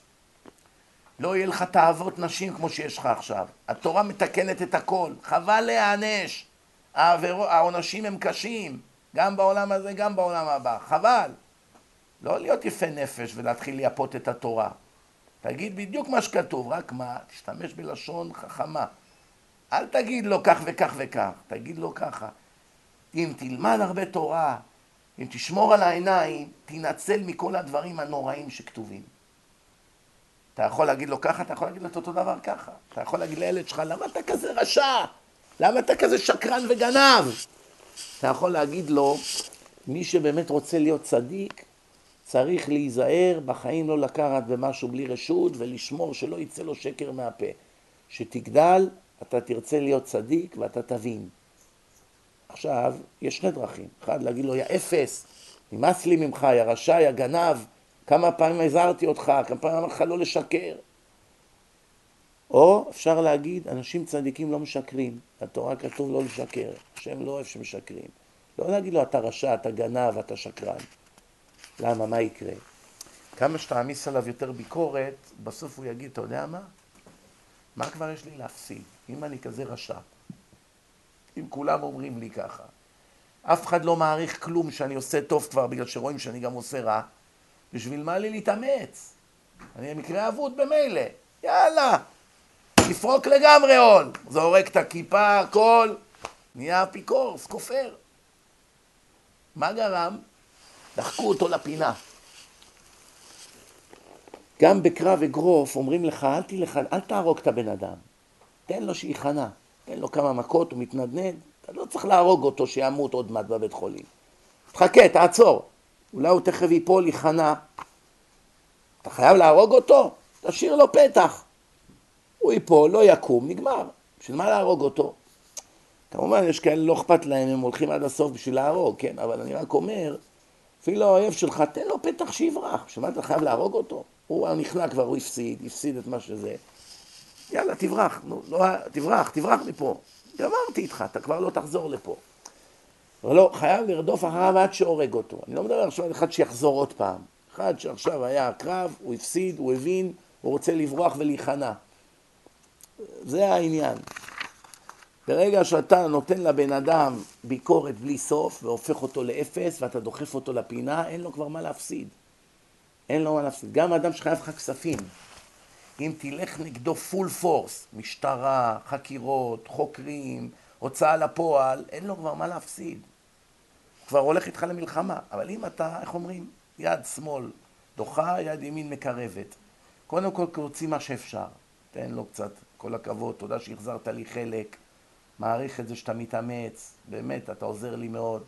לא יהיה לך תאוות נשים כמו שיש לך עכשיו. התורה מתקנת את הכל, חבל להיענש. העונשים הם קשים, גם בעולם הזה, גם בעולם הבא. חבל. לא להיות יפה נפש ולהתחיל לייפות את התורה. תגיד בדיוק מה שכתוב, רק מה? תשתמש בלשון חכמה. אל תגיד לו כך וכך וכך, תגיד לו ככה. אם תלמד הרבה תורה, אם תשמור על העיניים, תנצל מכל הדברים הנוראים שכתובים. אתה יכול להגיד לו ככה, אתה יכול להגיד לו את אותו דבר ככה. אתה יכול להגיד לילד שלך, למה אתה כזה רשע? למה אתה כזה שקרן וגנב? אתה יכול להגיד לו, מי שבאמת רוצה להיות צדיק, צריך להיזהר בחיים לא לקחת במשהו בלי רשות ולשמור שלא יצא לו שקר מהפה. שתגדל, אתה תרצה להיות צדיק ואתה תבין. עכשיו, יש שני דרכים. אחד, להגיד לו, יא אפס, נמאס לי ממך, יא רשע, יא גנב, כמה פעמים הזהרתי אותך, כמה פעמים אמרתי לך לא לשקר. או אפשר להגיד, אנשים צדיקים לא משקרים, בתורה כתוב לא לשקר, השם לא אוהב שמשקרים. לא להגיד לו, אתה רשע, אתה גנב, אתה שקרן. למה? מה יקרה? כמה שתעמיס עליו יותר ביקורת, בסוף הוא יגיד, אתה יודע מה? מה כבר יש לי להפסיד? אם אני כזה רשע, אם כולם אומרים לי ככה, אף אחד לא מעריך כלום שאני עושה טוב כבר בגלל שרואים שאני גם עושה רע, בשביל מה לי להתאמץ? אני במקרה אבוד במילא, יאללה, תפרוק לגמרי עול, זורק את הכיפה, הכל, נהיה אפיקורס, כופר. מה גרם? דחקו אותו לפינה. גם בקרב אגרוף אומרים לך, אל תלך, אל תהרוג את הבן אדם, תן לו שייכנע, תן לו כמה מכות, הוא מתנדנד, אתה לא צריך להרוג אותו שימות עוד מעט בבית חולים. תחכה, תעצור, אולי הוא תכף ייפול, ייכנע. אתה חייב להרוג אותו? תשאיר לו פתח. הוא ייפול, לא יקום, נגמר. בשביל מה להרוג אותו? כמובן, יש כאלה לא אכפת להם, הם הולכים עד הסוף בשביל להרוג, כן? אבל אני רק אומר, אפילו האויב שלך, תן לו פתח שיברח. בשביל מה אתה חייב להרוג אותו? הוא נכנע כבר, הוא הפסיד, הפסיד את מה שזה. יאללה, תברח, נו, לא, תברח, תברח מפה. גמרתי איתך, אתה כבר לא תחזור לפה. אבל לא, חייב לרדוף אחריו עד שהורג אותו. אני לא מדבר עכשיו על אחד שיחזור עוד פעם. אחד שעכשיו היה קרב, הוא הפסיד, הוא הבין, הוא רוצה לברוח ולהיכנע. זה העניין. ברגע שאתה נותן לבן אדם ביקורת בלי סוף והופך אותו לאפס ואתה דוחף אותו לפינה, אין לו כבר מה להפסיד. אין לו מה להפסיד. גם אדם שחייב לך כספים, אם תלך נגדו פול פורס, משטרה, חקירות, חוקרים, הוצאה לפועל, אין לו כבר מה להפסיד. הוא כבר הולך איתך למלחמה. אבל אם אתה, איך אומרים, יד שמאל דוחה, יד ימין מקרבת. קודם כל רוצים מה שאפשר. תן לו קצת, כל הכבוד, תודה שהחזרת לי חלק. מעריך את זה שאתה מתאמץ, באמת, אתה עוזר לי מאוד.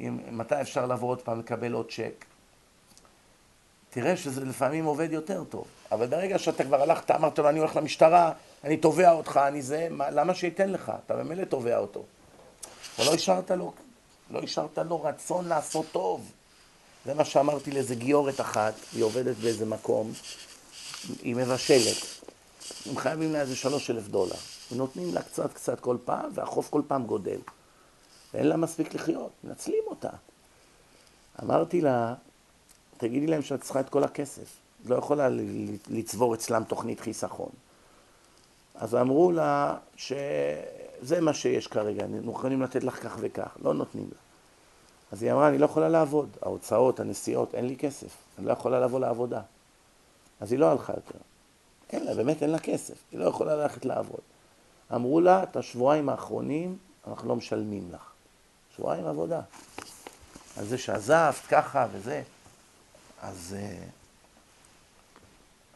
אם, מתי אפשר לבוא עוד פעם לקבל עוד צ'ק? תראה שזה לפעמים עובד יותר טוב. אבל ברגע שאתה כבר הלכת, אמרת לו, אני הולך למשטרה, אני תובע אותך, אני זה, מה, למה שייתן לך? אתה ממילא תובע אותו. ולא השארת לו, לא השארת לו רצון לעשות טוב. זה מה שאמרתי לאיזה גיורת אחת, היא עובדת באיזה מקום, היא מבשלת. הם חייבים לה איזה שלוש אלף דולר. ונותנים לה קצת קצת כל פעם, והחוף כל פעם גודל. ואין לה מספיק לחיות, מנצלים אותה. אמרתי לה, תגידי להם שאת צריכה את כל הכסף. לא יכולה לצבור אצלם תוכנית חיסכון. אז אמרו לה שזה מה שיש כרגע, אנחנו יכולים לתת לך כך וכך, לא נותנים לה. אז היא אמרה, אני לא יכולה לעבוד, ההוצאות, הנסיעות, אין לי כסף, אני לא יכולה לבוא לעבודה. אז היא לא הלכה יותר. אין לה, באמת אין לה כסף, היא לא יכולה ללכת לעבוד. אמרו לה, את השבועיים האחרונים אנחנו לא משלמים לך. שבועיים עבודה. על זה שעזבת ככה וזה. אז, אה,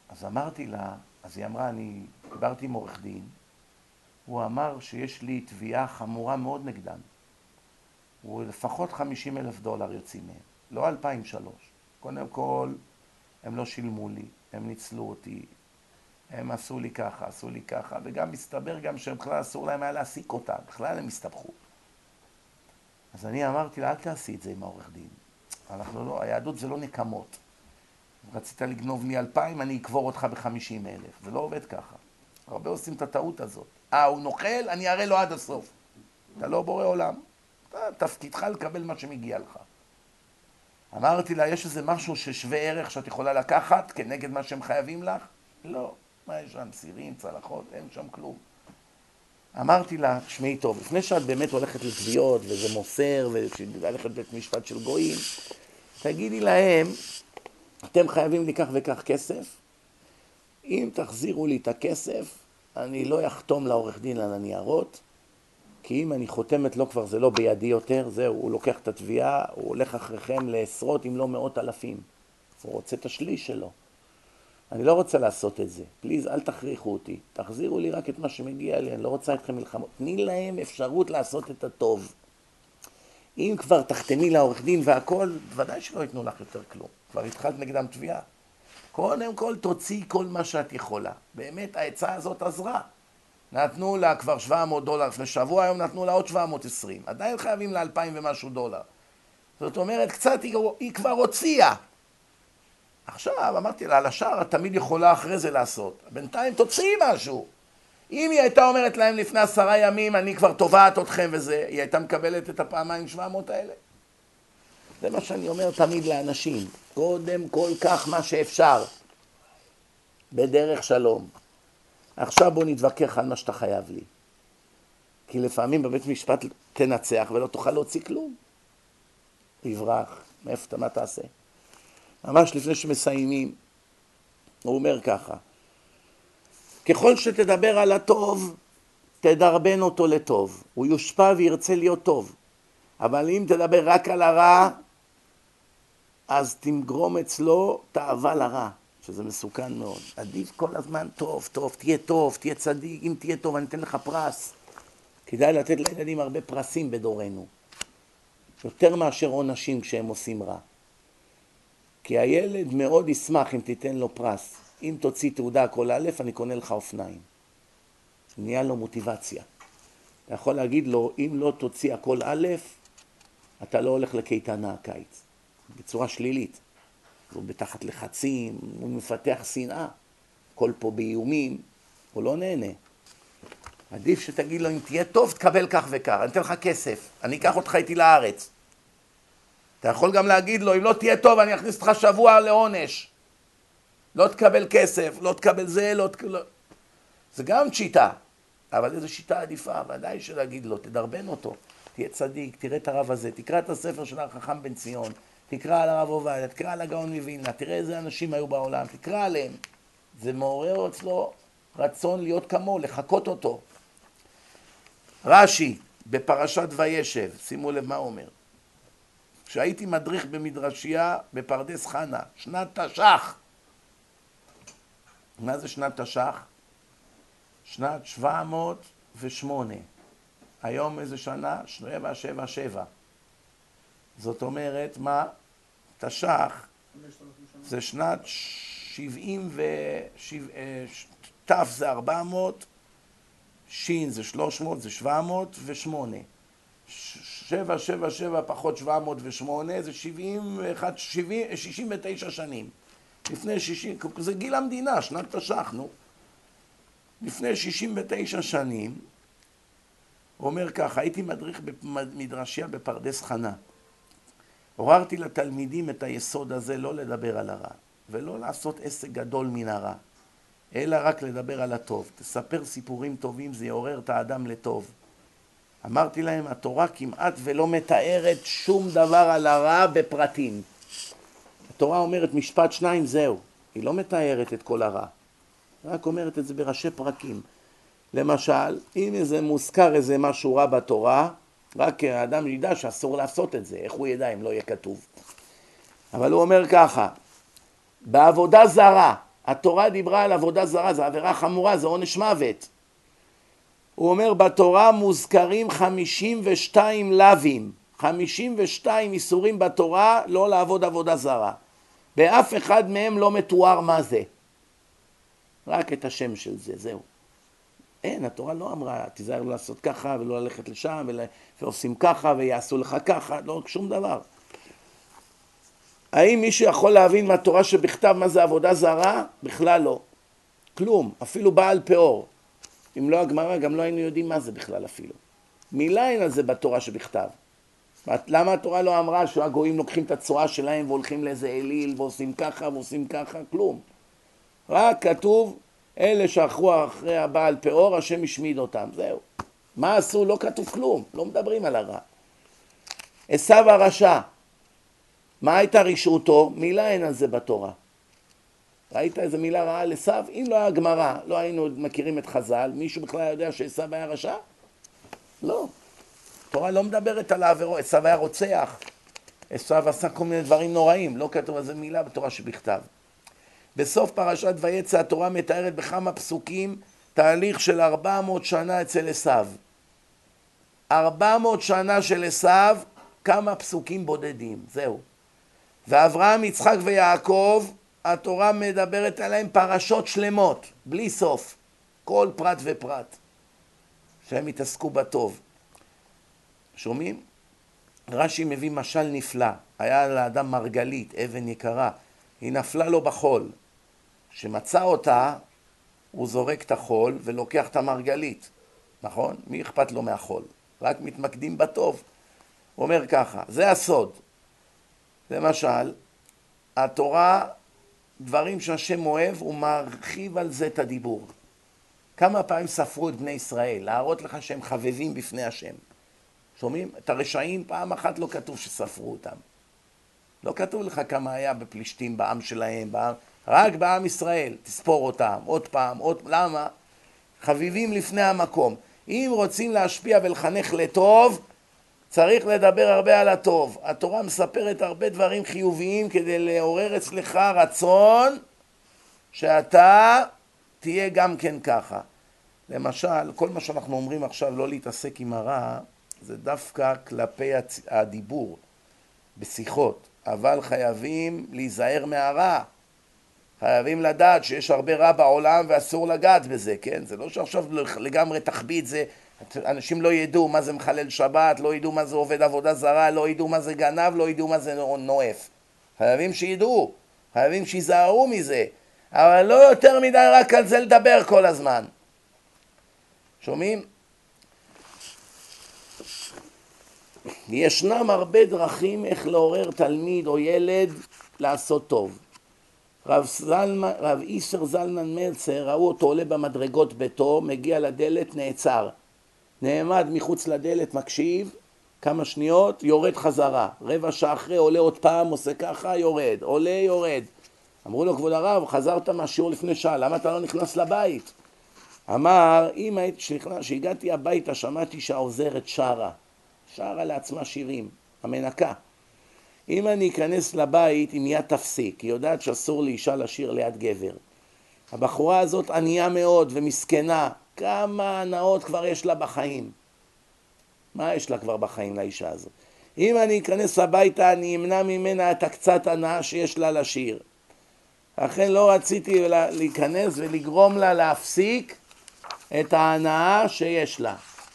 אז אמרתי לה, אז היא אמרה, אני דיברתי עם עורך דין, הוא אמר שיש לי תביעה חמורה מאוד נגדם. הוא לפחות 50 אלף דולר יוצאים מהם, לא אלפיים שלוש. קודם כל, הם לא שילמו לי, הם ניצלו אותי, הם עשו לי ככה, עשו לי ככה, וגם מסתבר גם שבכלל אסור להם היה להעסיק אותם, בכלל הם הסתבכו. אז אני אמרתי לה, אל תעשי את זה עם העורך דין. אנחנו לא, היהדות זה לא נקמות. רצית לגנוב לי אלפיים, אני אקבור אותך בחמישים אלף. זה לא עובד ככה. הרבה עושים את הטעות הזאת. אה, הוא נוכל, אני אראה לו עד הסוף. אתה לא בורא עולם. אתה, תפקידך לקבל מה שמגיע לך. אמרתי לה, יש איזה משהו ששווה ערך שאת יכולה לקחת כנגד מה שהם חייבים לך? לא. מה יש שם? סירים, צלחות? אין שם כלום. אמרתי לה, שמעי טוב, לפני שאת באמת הולכת לתביעות וזה מוסר וללכת לבית משפט של גויים, תגידי להם, אתם חייבים לי כך וכך כסף, אם תחזירו לי את הכסף, אני לא אחתום לעורך דין על הניירות, כי אם אני חותמת לו כבר זה לא בידי יותר, זהו, הוא לוקח את התביעה, הוא הולך אחריכם לעשרות אם לא מאות אלפים. הוא רוצה את השליש שלו. אני לא רוצה לעשות את זה. פליז, אל תכריחו אותי. תחזירו לי רק את מה שמגיע לי, אני לא רוצה אתכם מלחמות. תני להם אפשרות לעשות את הטוב. אם כבר תחתמי לעורך דין והכל, ודאי שלא ייתנו לך יותר כלום. כבר התחלת נגדם תביעה. קודם כל תוציאי כל מה שאת יכולה. באמת העצה הזאת עזרה. נתנו לה כבר 700 דולר לפני שבוע, היום נתנו לה עוד 720. עדיין חייבים לה 2,000 ומשהו דולר. זאת אומרת, קצת היא, היא כבר הוציאה. עכשיו, אמרתי לה, על השאר את תמיד יכולה אחרי זה לעשות. בינתיים תוציאי משהו. אם היא הייתה אומרת להם לפני עשרה ימים, אני כבר תובעת אתכם וזה, היא הייתה מקבלת את הפעמיים 700 האלה. זה מה שאני אומר תמיד לאנשים. קודם כל קח מה שאפשר, בדרך שלום. עכשיו בוא נתווכח על מה שאתה חייב לי. כי לפעמים בבית משפט תנצח ולא תוכל להוציא כלום. יברח, מאיפה אתה, מה תעשה? ממש לפני שמסיימים, הוא אומר ככה, ככל שתדבר על הטוב, תדרבן אותו לטוב. הוא יושפע וירצה להיות טוב. אבל אם תדבר רק על הרע, אז תגרום אצלו תאווה לרע, שזה מסוכן מאוד. עדיף כל הזמן טוב, טוב, תהיה טוב, תהיה צדיק, אם תהיה טוב אני אתן לך פרס. כדאי לתת לילדים הרבה פרסים בדורנו, יותר מאשר עונשים כשהם עושים רע. כי הילד מאוד ישמח אם תיתן לו פרס. אם תוציא תעודה כל א', אני קונה לך אופניים. נהיה לו מוטיבציה. אתה יכול להגיד לו, אם לא תוציא הכל א', אתה לא הולך לקייטנה הקיץ. בצורה שלילית. הוא בתחת לחצים, הוא מפתח שנאה. הכל פה באיומים, הוא לא נהנה. עדיף שתגיד לו, אם תהיה טוב, תקבל כך וכך, אני אתן לך כסף, אני אקח אותך איתי לארץ. אתה יכול גם להגיד לו, אם לא תהיה טוב, אני אכניס אותך שבוע לעונש. לא תקבל כסף, לא תקבל זה, לא תקבל... זה גם שיטה, אבל איזו שיטה עדיפה, ודאי שלהגיד לו, תדרבן אותו, תהיה צדיק, תראה את הרב הזה, תקרא את הספר של החכם בן ציון, תקרא על הרב עובדיה, תקרא על הגאון מווילנה, תראה איזה אנשים היו בעולם, תקרא עליהם. זה מעורר אצלו רצון להיות כמוהו, לחקות אותו. רש"י, בפרשת וישב, שימו לב מה הוא אומר. כשהייתי מדריך במדרשייה בפרדס חנה, שנת תש"ח. מה זה שנת תש"ח? שנת 708. היום איזה שנה? 777. זאת אומרת, מה? תש"ח זה שנת 70 ו... ת' זה 400, ש' זה 300, זה 708. 777 פחות 708 זה 71, 70, 69 שנים. לפני 60, זה גיל המדינה, שנת תש"ח, נו. לפני 69 שנים, הוא אומר ככה, הייתי מדריך במדרשייה בפרדס חנה. עוררתי לתלמידים את היסוד הזה לא לדבר על הרע, ולא לעשות עסק גדול מן הרע, אלא רק לדבר על הטוב. תספר סיפורים טובים, זה יעורר את האדם לטוב. אמרתי להם, התורה כמעט ולא מתארת שום דבר על הרע בפרטים. התורה אומרת משפט שניים, זהו. היא לא מתארת את כל הרע. רק אומרת את זה בראשי פרקים. למשל, אם איזה מוזכר איזה משהו רע בתורה, רק האדם ידע שאסור לעשות את זה, איך הוא ידע אם לא יהיה כתוב? אבל הוא אומר ככה, בעבודה זרה, התורה דיברה על עבודה זרה, זו עבירה חמורה, זה עונש מוות. הוא אומר בתורה מוזכרים 52 לאווים, 52 איסורים בתורה לא לעבוד עבודה זרה. באף אחד מהם לא מתואר מה זה. רק את השם של זה, זהו. אין, התורה לא אמרה, תיזהר לא לעשות ככה ולא ללכת לשם ועושים ככה ויעשו לך ככה, לא שום דבר. האם מישהו יכול להבין מהתורה שבכתב מה זה עבודה זרה? בכלל לא. כלום, אפילו בעל פאור. אם לא הגמרא, גם לא היינו יודעים מה זה בכלל אפילו. מילה אין על זה בתורה שבכתב. למה התורה לא אמרה שהגויים לוקחים את הצורה שלהם והולכים לאיזה אליל ועושים ככה ועושים ככה? כלום. רק כתוב, אלה שהלכו אחרי הבעל פאור, השם השמיד אותם. זהו. מה עשו? לא כתוב כלום. לא מדברים על הרע. עשו הרשע. מה הייתה רשעותו? מילה אין על זה בתורה. ראית איזה מילה רעה על עשו? אם לא היה גמרא, לא היינו מכירים את חז"ל, מישהו בכלל יודע שעשו היה רשע? לא. התורה לא מדברת על העבירות, עשו היה רוצח, עשו עשה כל מיני דברים נוראים, לא כתוב על זה מילה בתורה שבכתב. בסוף פרשת ויצא התורה מתארת בכמה פסוקים תהליך של 400 שנה אצל עשו. 400 שנה של עשו, כמה פסוקים בודדים, זהו. ואברהם, יצחק ויעקב, התורה מדברת עליהם פרשות שלמות, בלי סוף, כל פרט ופרט, שהם יתעסקו בטוב. שומעים? רש"י מביא משל נפלא, היה לאדם מרגלית, אבן יקרה, היא נפלה לו בחול. כשמצא אותה, הוא זורק את החול ולוקח את המרגלית, נכון? מי אכפת לו מהחול? רק מתמקדים בטוב. הוא אומר ככה, זה הסוד. למשל, התורה, דברים שהשם אוהב, הוא מרחיב על זה את הדיבור. כמה פעמים ספרו את בני ישראל, להראות לך שהם חבבים בפני השם. שומעים? את הרשעים פעם אחת לא כתוב שספרו אותם. לא כתוב לך כמה היה בפלישתים בעם שלהם, בעם, רק בעם ישראל, תספור אותם, עוד פעם, עוד, למה? חביבים לפני המקום. אם רוצים להשפיע ולחנך לטוב, צריך לדבר הרבה על הטוב. התורה מספרת הרבה דברים חיוביים כדי לעורר אצלך רצון שאתה תהיה גם כן ככה. למשל, כל מה שאנחנו אומרים עכשיו לא להתעסק עם הרע, זה דווקא כלפי הדיבור, בשיחות, אבל חייבים להיזהר מהרע. חייבים לדעת שיש הרבה רע בעולם ואסור לגעת בזה, כן? זה לא שעכשיו לגמרי תחביא את זה, אנשים לא ידעו מה זה מחלל שבת, לא ידעו מה זה עובד עבודה זרה, לא ידעו מה זה גנב, לא ידעו מה זה נואף. חייבים שידעו, חייבים שיזהרו מזה, אבל לא יותר מדי רק על זה לדבר כל הזמן. שומעים? ישנם הרבה דרכים איך לעורר תלמיד או ילד לעשות טוב. רב, זלמן, רב איסר זלמן מלצר, ראו אותו עולה במדרגות ביתו, מגיע לדלת, נעצר. נעמד מחוץ לדלת, מקשיב, כמה שניות, יורד חזרה. רבע שעה אחרי עולה עוד פעם, עושה ככה, יורד. עולה, יורד. אמרו לו, כבוד הרב, חזרת מהשיעור לפני שעה, למה אתה לא נכנס לבית? אמר, אם היית, כשהגעתי הביתה שמעתי שהעוזרת שרה. שרה לעצמה שירים, המנקה. אם אני אכנס לבית, היא מיד תפסיק, היא יודעת שאסור לאישה לשיר ליד גבר. הבחורה הזאת ענייה מאוד ומסכנה, כמה הנאות כבר יש לה בחיים. מה יש לה כבר בחיים לאישה הזאת? אם אני אכנס הביתה, אני אמנע ממנה את הקצת הנאה שיש לה לשיר. לכן לא רציתי להיכנס ולגרום לה להפסיק את ההנאה שיש לה.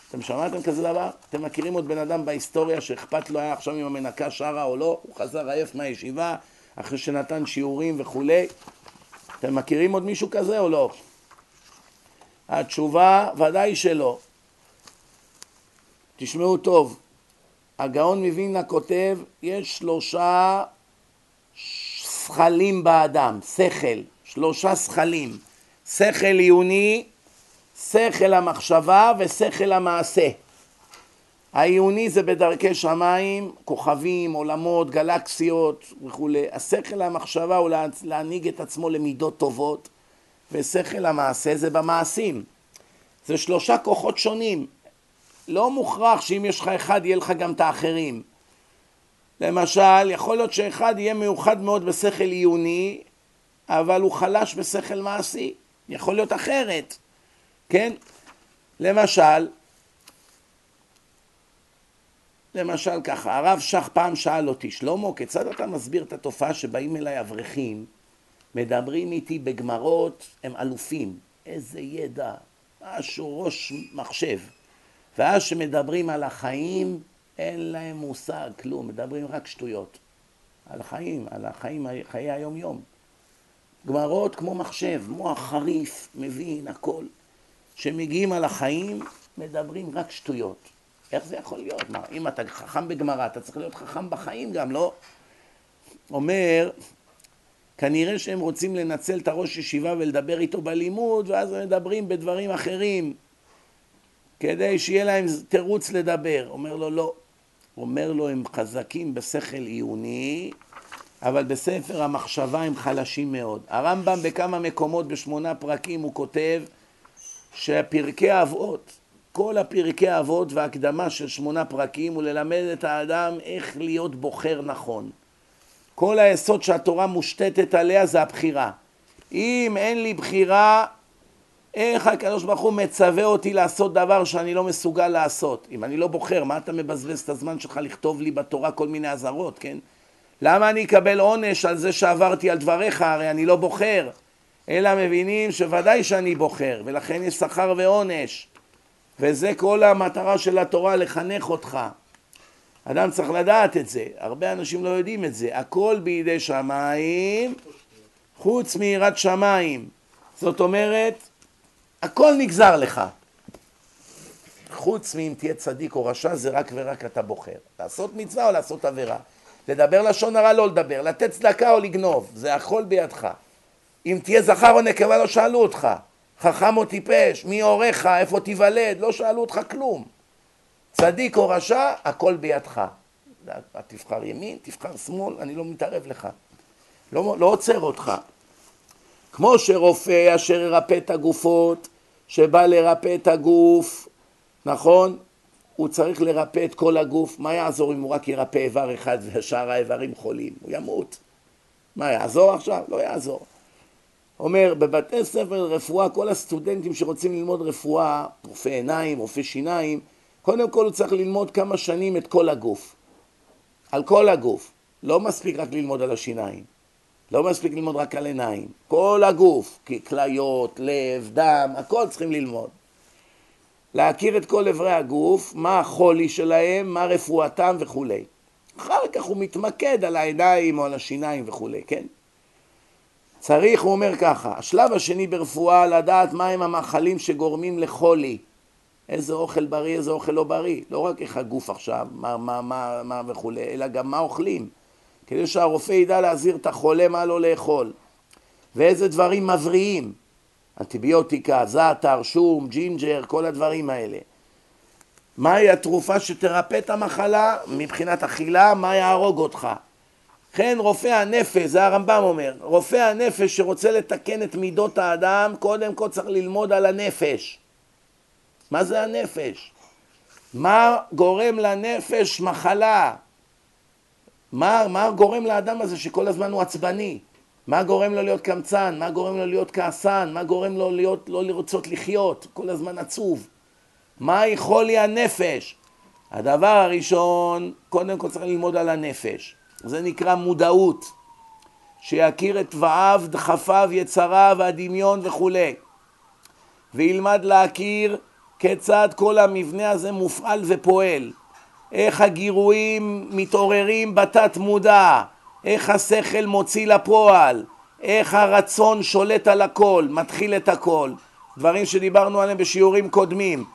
אתם שמעתם כזה דבר? אתם מכירים עוד בן אדם בהיסטוריה שאכפת לו היה עכשיו אם המנקה שרה או לא? הוא חזר עייף מהישיבה אחרי שנתן שיעורים וכולי. אתם מכירים עוד מישהו כזה או לא? התשובה ודאי שלא. תשמעו טוב, הגאון מווילנה כותב, יש שלושה שכלים באדם, שכל, שלושה שכלים, שכל עיוני, שכל המחשבה ושכל המעשה. העיוני זה בדרכי שמיים, כוכבים, עולמות, גלקסיות וכולי. השכל המחשבה הוא להנהיג את עצמו למידות טובות, ושכל המעשה זה במעשים. זה שלושה כוחות שונים. לא מוכרח שאם יש לך אחד יהיה לך גם את האחרים. למשל, יכול להיות שאחד יהיה מיוחד מאוד בשכל עיוני, אבל הוא חלש בשכל מעשי. יכול להיות אחרת. כן? למשל, למשל ככה, הרב שך פעם שאל אותי, שלמה, כיצד אתה מסביר את התופעה שבאים אליי אברכים, מדברים איתי בגמרות, הם אלופים, איזה ידע, משהו ראש מחשב, ואז שמדברים על החיים, אין להם מושג, כלום, מדברים רק שטויות. על החיים, על החיים, חיי היום-יום. גמרות כמו מחשב, מוח חריף, מבין, הכל. כשמגיעים על החיים, מדברים רק שטויות. איך זה יכול להיות? מה, אם אתה חכם בגמרא, אתה צריך להיות חכם בחיים גם, לא? אומר, כנראה שהם רוצים לנצל את הראש ישיבה ולדבר איתו בלימוד, ואז הם מדברים בדברים אחרים, כדי שיהיה להם תירוץ לדבר. אומר לו, לא. אומר לו, הם חזקים בשכל עיוני, אבל בספר המחשבה הם חלשים מאוד. הרמב"ם בכמה מקומות בשמונה פרקים הוא כותב שפרקי אבות, כל הפרקי אבות והקדמה של שמונה פרקים הוא ללמד את האדם איך להיות בוחר נכון. כל היסוד שהתורה מושתתת עליה זה הבחירה. אם אין לי בחירה, איך הקדוש ברוך הוא מצווה אותי לעשות דבר שאני לא מסוגל לעשות? אם אני לא בוחר, מה אתה מבזבז את הזמן שלך לכתוב לי בתורה כל מיני אזהרות, כן? למה אני אקבל עונש על זה שעברתי על דבריך? הרי אני לא בוחר. אלא מבינים שוודאי שאני בוחר, ולכן יש שכר ועונש. וזה כל המטרה של התורה, לחנך אותך. אדם צריך לדעת את זה, הרבה אנשים לא יודעים את זה. הכל בידי שמיים, חוץ מיראת שמיים. זאת אומרת, הכל נגזר לך. חוץ מאם תהיה צדיק או רשע, זה רק ורק אתה בוחר. לעשות מצווה או לעשות עבירה. לדבר לשון הרע, לא לדבר. לתת צדקה או לגנוב. זה הכל בידך. אם תהיה זכר או נקבה, לא שאלו אותך. חכם או טיפש, מי הוריך, איפה תיוולד, לא שאלו אותך כלום. צדיק או רשע, הכל בידך. תבחר ימין, תבחר שמאל, אני לא מתערב לך. לא, לא עוצר אותך. כמו שרופא אשר ירפא את הגופות, שבא לרפא את הגוף, נכון? הוא צריך לרפא את כל הגוף, מה יעזור אם הוא רק ירפא איבר אחד ושאר האיברים חולים? הוא ימות. מה יעזור עכשיו? לא יעזור. אומר, בבתי ספר לרפואה, כל הסטודנטים שרוצים ללמוד רפואה, רופא עיניים, רופא שיניים, קודם כל הוא צריך ללמוד כמה שנים את כל הגוף. על כל הגוף. לא מספיק רק ללמוד על השיניים. לא מספיק ללמוד רק על עיניים. כל הגוף, כליות, לב, דם, הכל צריכים ללמוד. להכיר את כל אברי הגוף, מה החולי שלהם, מה רפואתם וכולי. אחר כך הוא מתמקד על העיניים או על השיניים וכולי, כן? צריך, הוא אומר ככה, השלב השני ברפואה לדעת מהם המאכלים שגורמים לחולי. איזה אוכל בריא, איזה אוכל לא בריא. לא רק איך הגוף עכשיו, מה, מה, מה, מה וכולי, אלא גם מה אוכלים. כדי שהרופא ידע להזהיר את החולה מה לא לאכול. ואיזה דברים מבריאים. אנטיביוטיקה, זעתר, שום, ג'ינג'ר, כל הדברים האלה. מהי התרופה שתרפא את המחלה מבחינת אכילה, מה יהרוג אותך. כן, רופא הנפש, זה הרמב"ם אומר, רופא הנפש שרוצה לתקן את מידות האדם, קודם כל צריך ללמוד על הנפש. מה זה הנפש? מה גורם לנפש מחלה? מה, מה גורם לאדם הזה שכל הזמן הוא עצבני? מה גורם לו להיות קמצן? מה גורם לו להיות כעסן? מה גורם לו להיות, לא לרצות לחיות? כל הזמן עצוב. מהי חולי הנפש? הדבר הראשון, קודם כל צריך ללמוד על הנפש. זה נקרא מודעות. שיכיר את תוואיו, דחפיו, יצריו, הדמיון וכולי. וילמד להכיר כיצד כל המבנה הזה מופעל ופועל. איך הגירויים מתעוררים בתת מודע, איך השכל מוציא לפועל, איך הרצון שולט על הכל, מתחיל את הכל. דברים שדיברנו עליהם בשיעורים קודמים.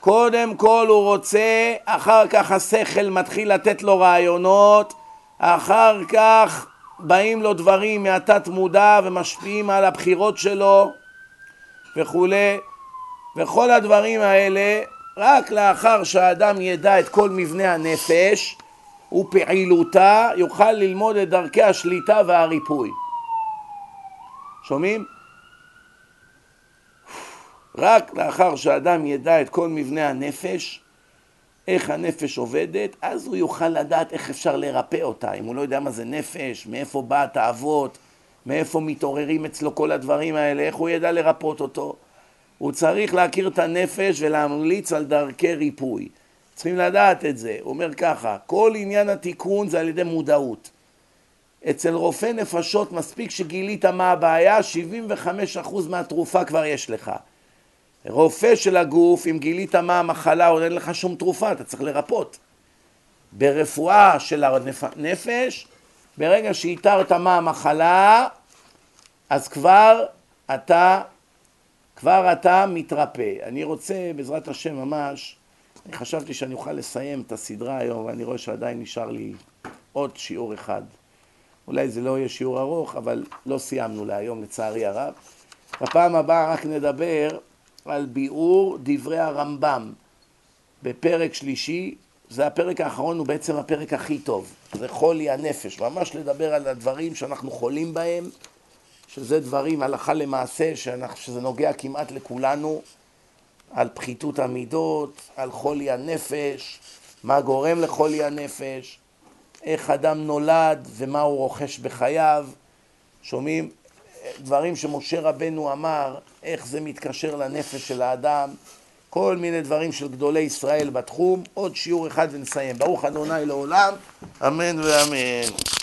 קודם כל הוא רוצה, אחר כך השכל מתחיל לתת לו רעיונות, אחר כך באים לו דברים מהתת מודע ומשפיעים על הבחירות שלו וכולי וכל הדברים האלה רק לאחר שהאדם ידע את כל מבנה הנפש ופעילותה יוכל ללמוד את דרכי השליטה והריפוי. שומעים? רק לאחר שאדם ידע את כל מבנה הנפש, איך הנפש עובדת, אז הוא יוכל לדעת איך אפשר לרפא אותה. אם הוא לא יודע מה זה נפש, מאיפה בא התאוות, מאיפה מתעוררים אצלו כל הדברים האלה, איך הוא ידע לרפות אותו? הוא צריך להכיר את הנפש ולהמליץ על דרכי ריפוי. צריכים לדעת את זה. הוא אומר ככה, כל עניין התיקון זה על ידי מודעות. אצל רופא נפשות מספיק שגילית מה הבעיה, 75% מהתרופה כבר יש לך. רופא של הגוף, אם גילית מה המחלה, עוד אין לך שום תרופה, אתה צריך לרפות. ברפואה של הנפש, ברגע שאיתרת מה המחלה, אז כבר אתה, כבר אתה מתרפא. אני רוצה, בעזרת השם ממש, אני חשבתי שאני אוכל לסיים את הסדרה היום, ואני רואה שעדיין נשאר לי עוד שיעור אחד. אולי זה לא יהיה שיעור ארוך, אבל לא סיימנו להיום לצערי הרב. בפעם הבאה רק נדבר על ביאור דברי הרמב"ם בפרק שלישי, זה הפרק האחרון, הוא בעצם הפרק הכי טוב. זה חולי הנפש, ממש לדבר על הדברים שאנחנו חולים בהם, שזה דברים הלכה למעשה, שאנחנו, שזה נוגע כמעט לכולנו, על פחיתות המידות, על חולי הנפש, מה גורם לחולי הנפש, איך אדם נולד ומה הוא רוכש בחייו. שומעים דברים שמשה רבנו אמר, איך זה מתקשר לנפש של האדם, כל מיני דברים של גדולי ישראל בתחום. עוד שיעור אחד ונסיים. ברוך אדוני לעולם, אמן ואמן.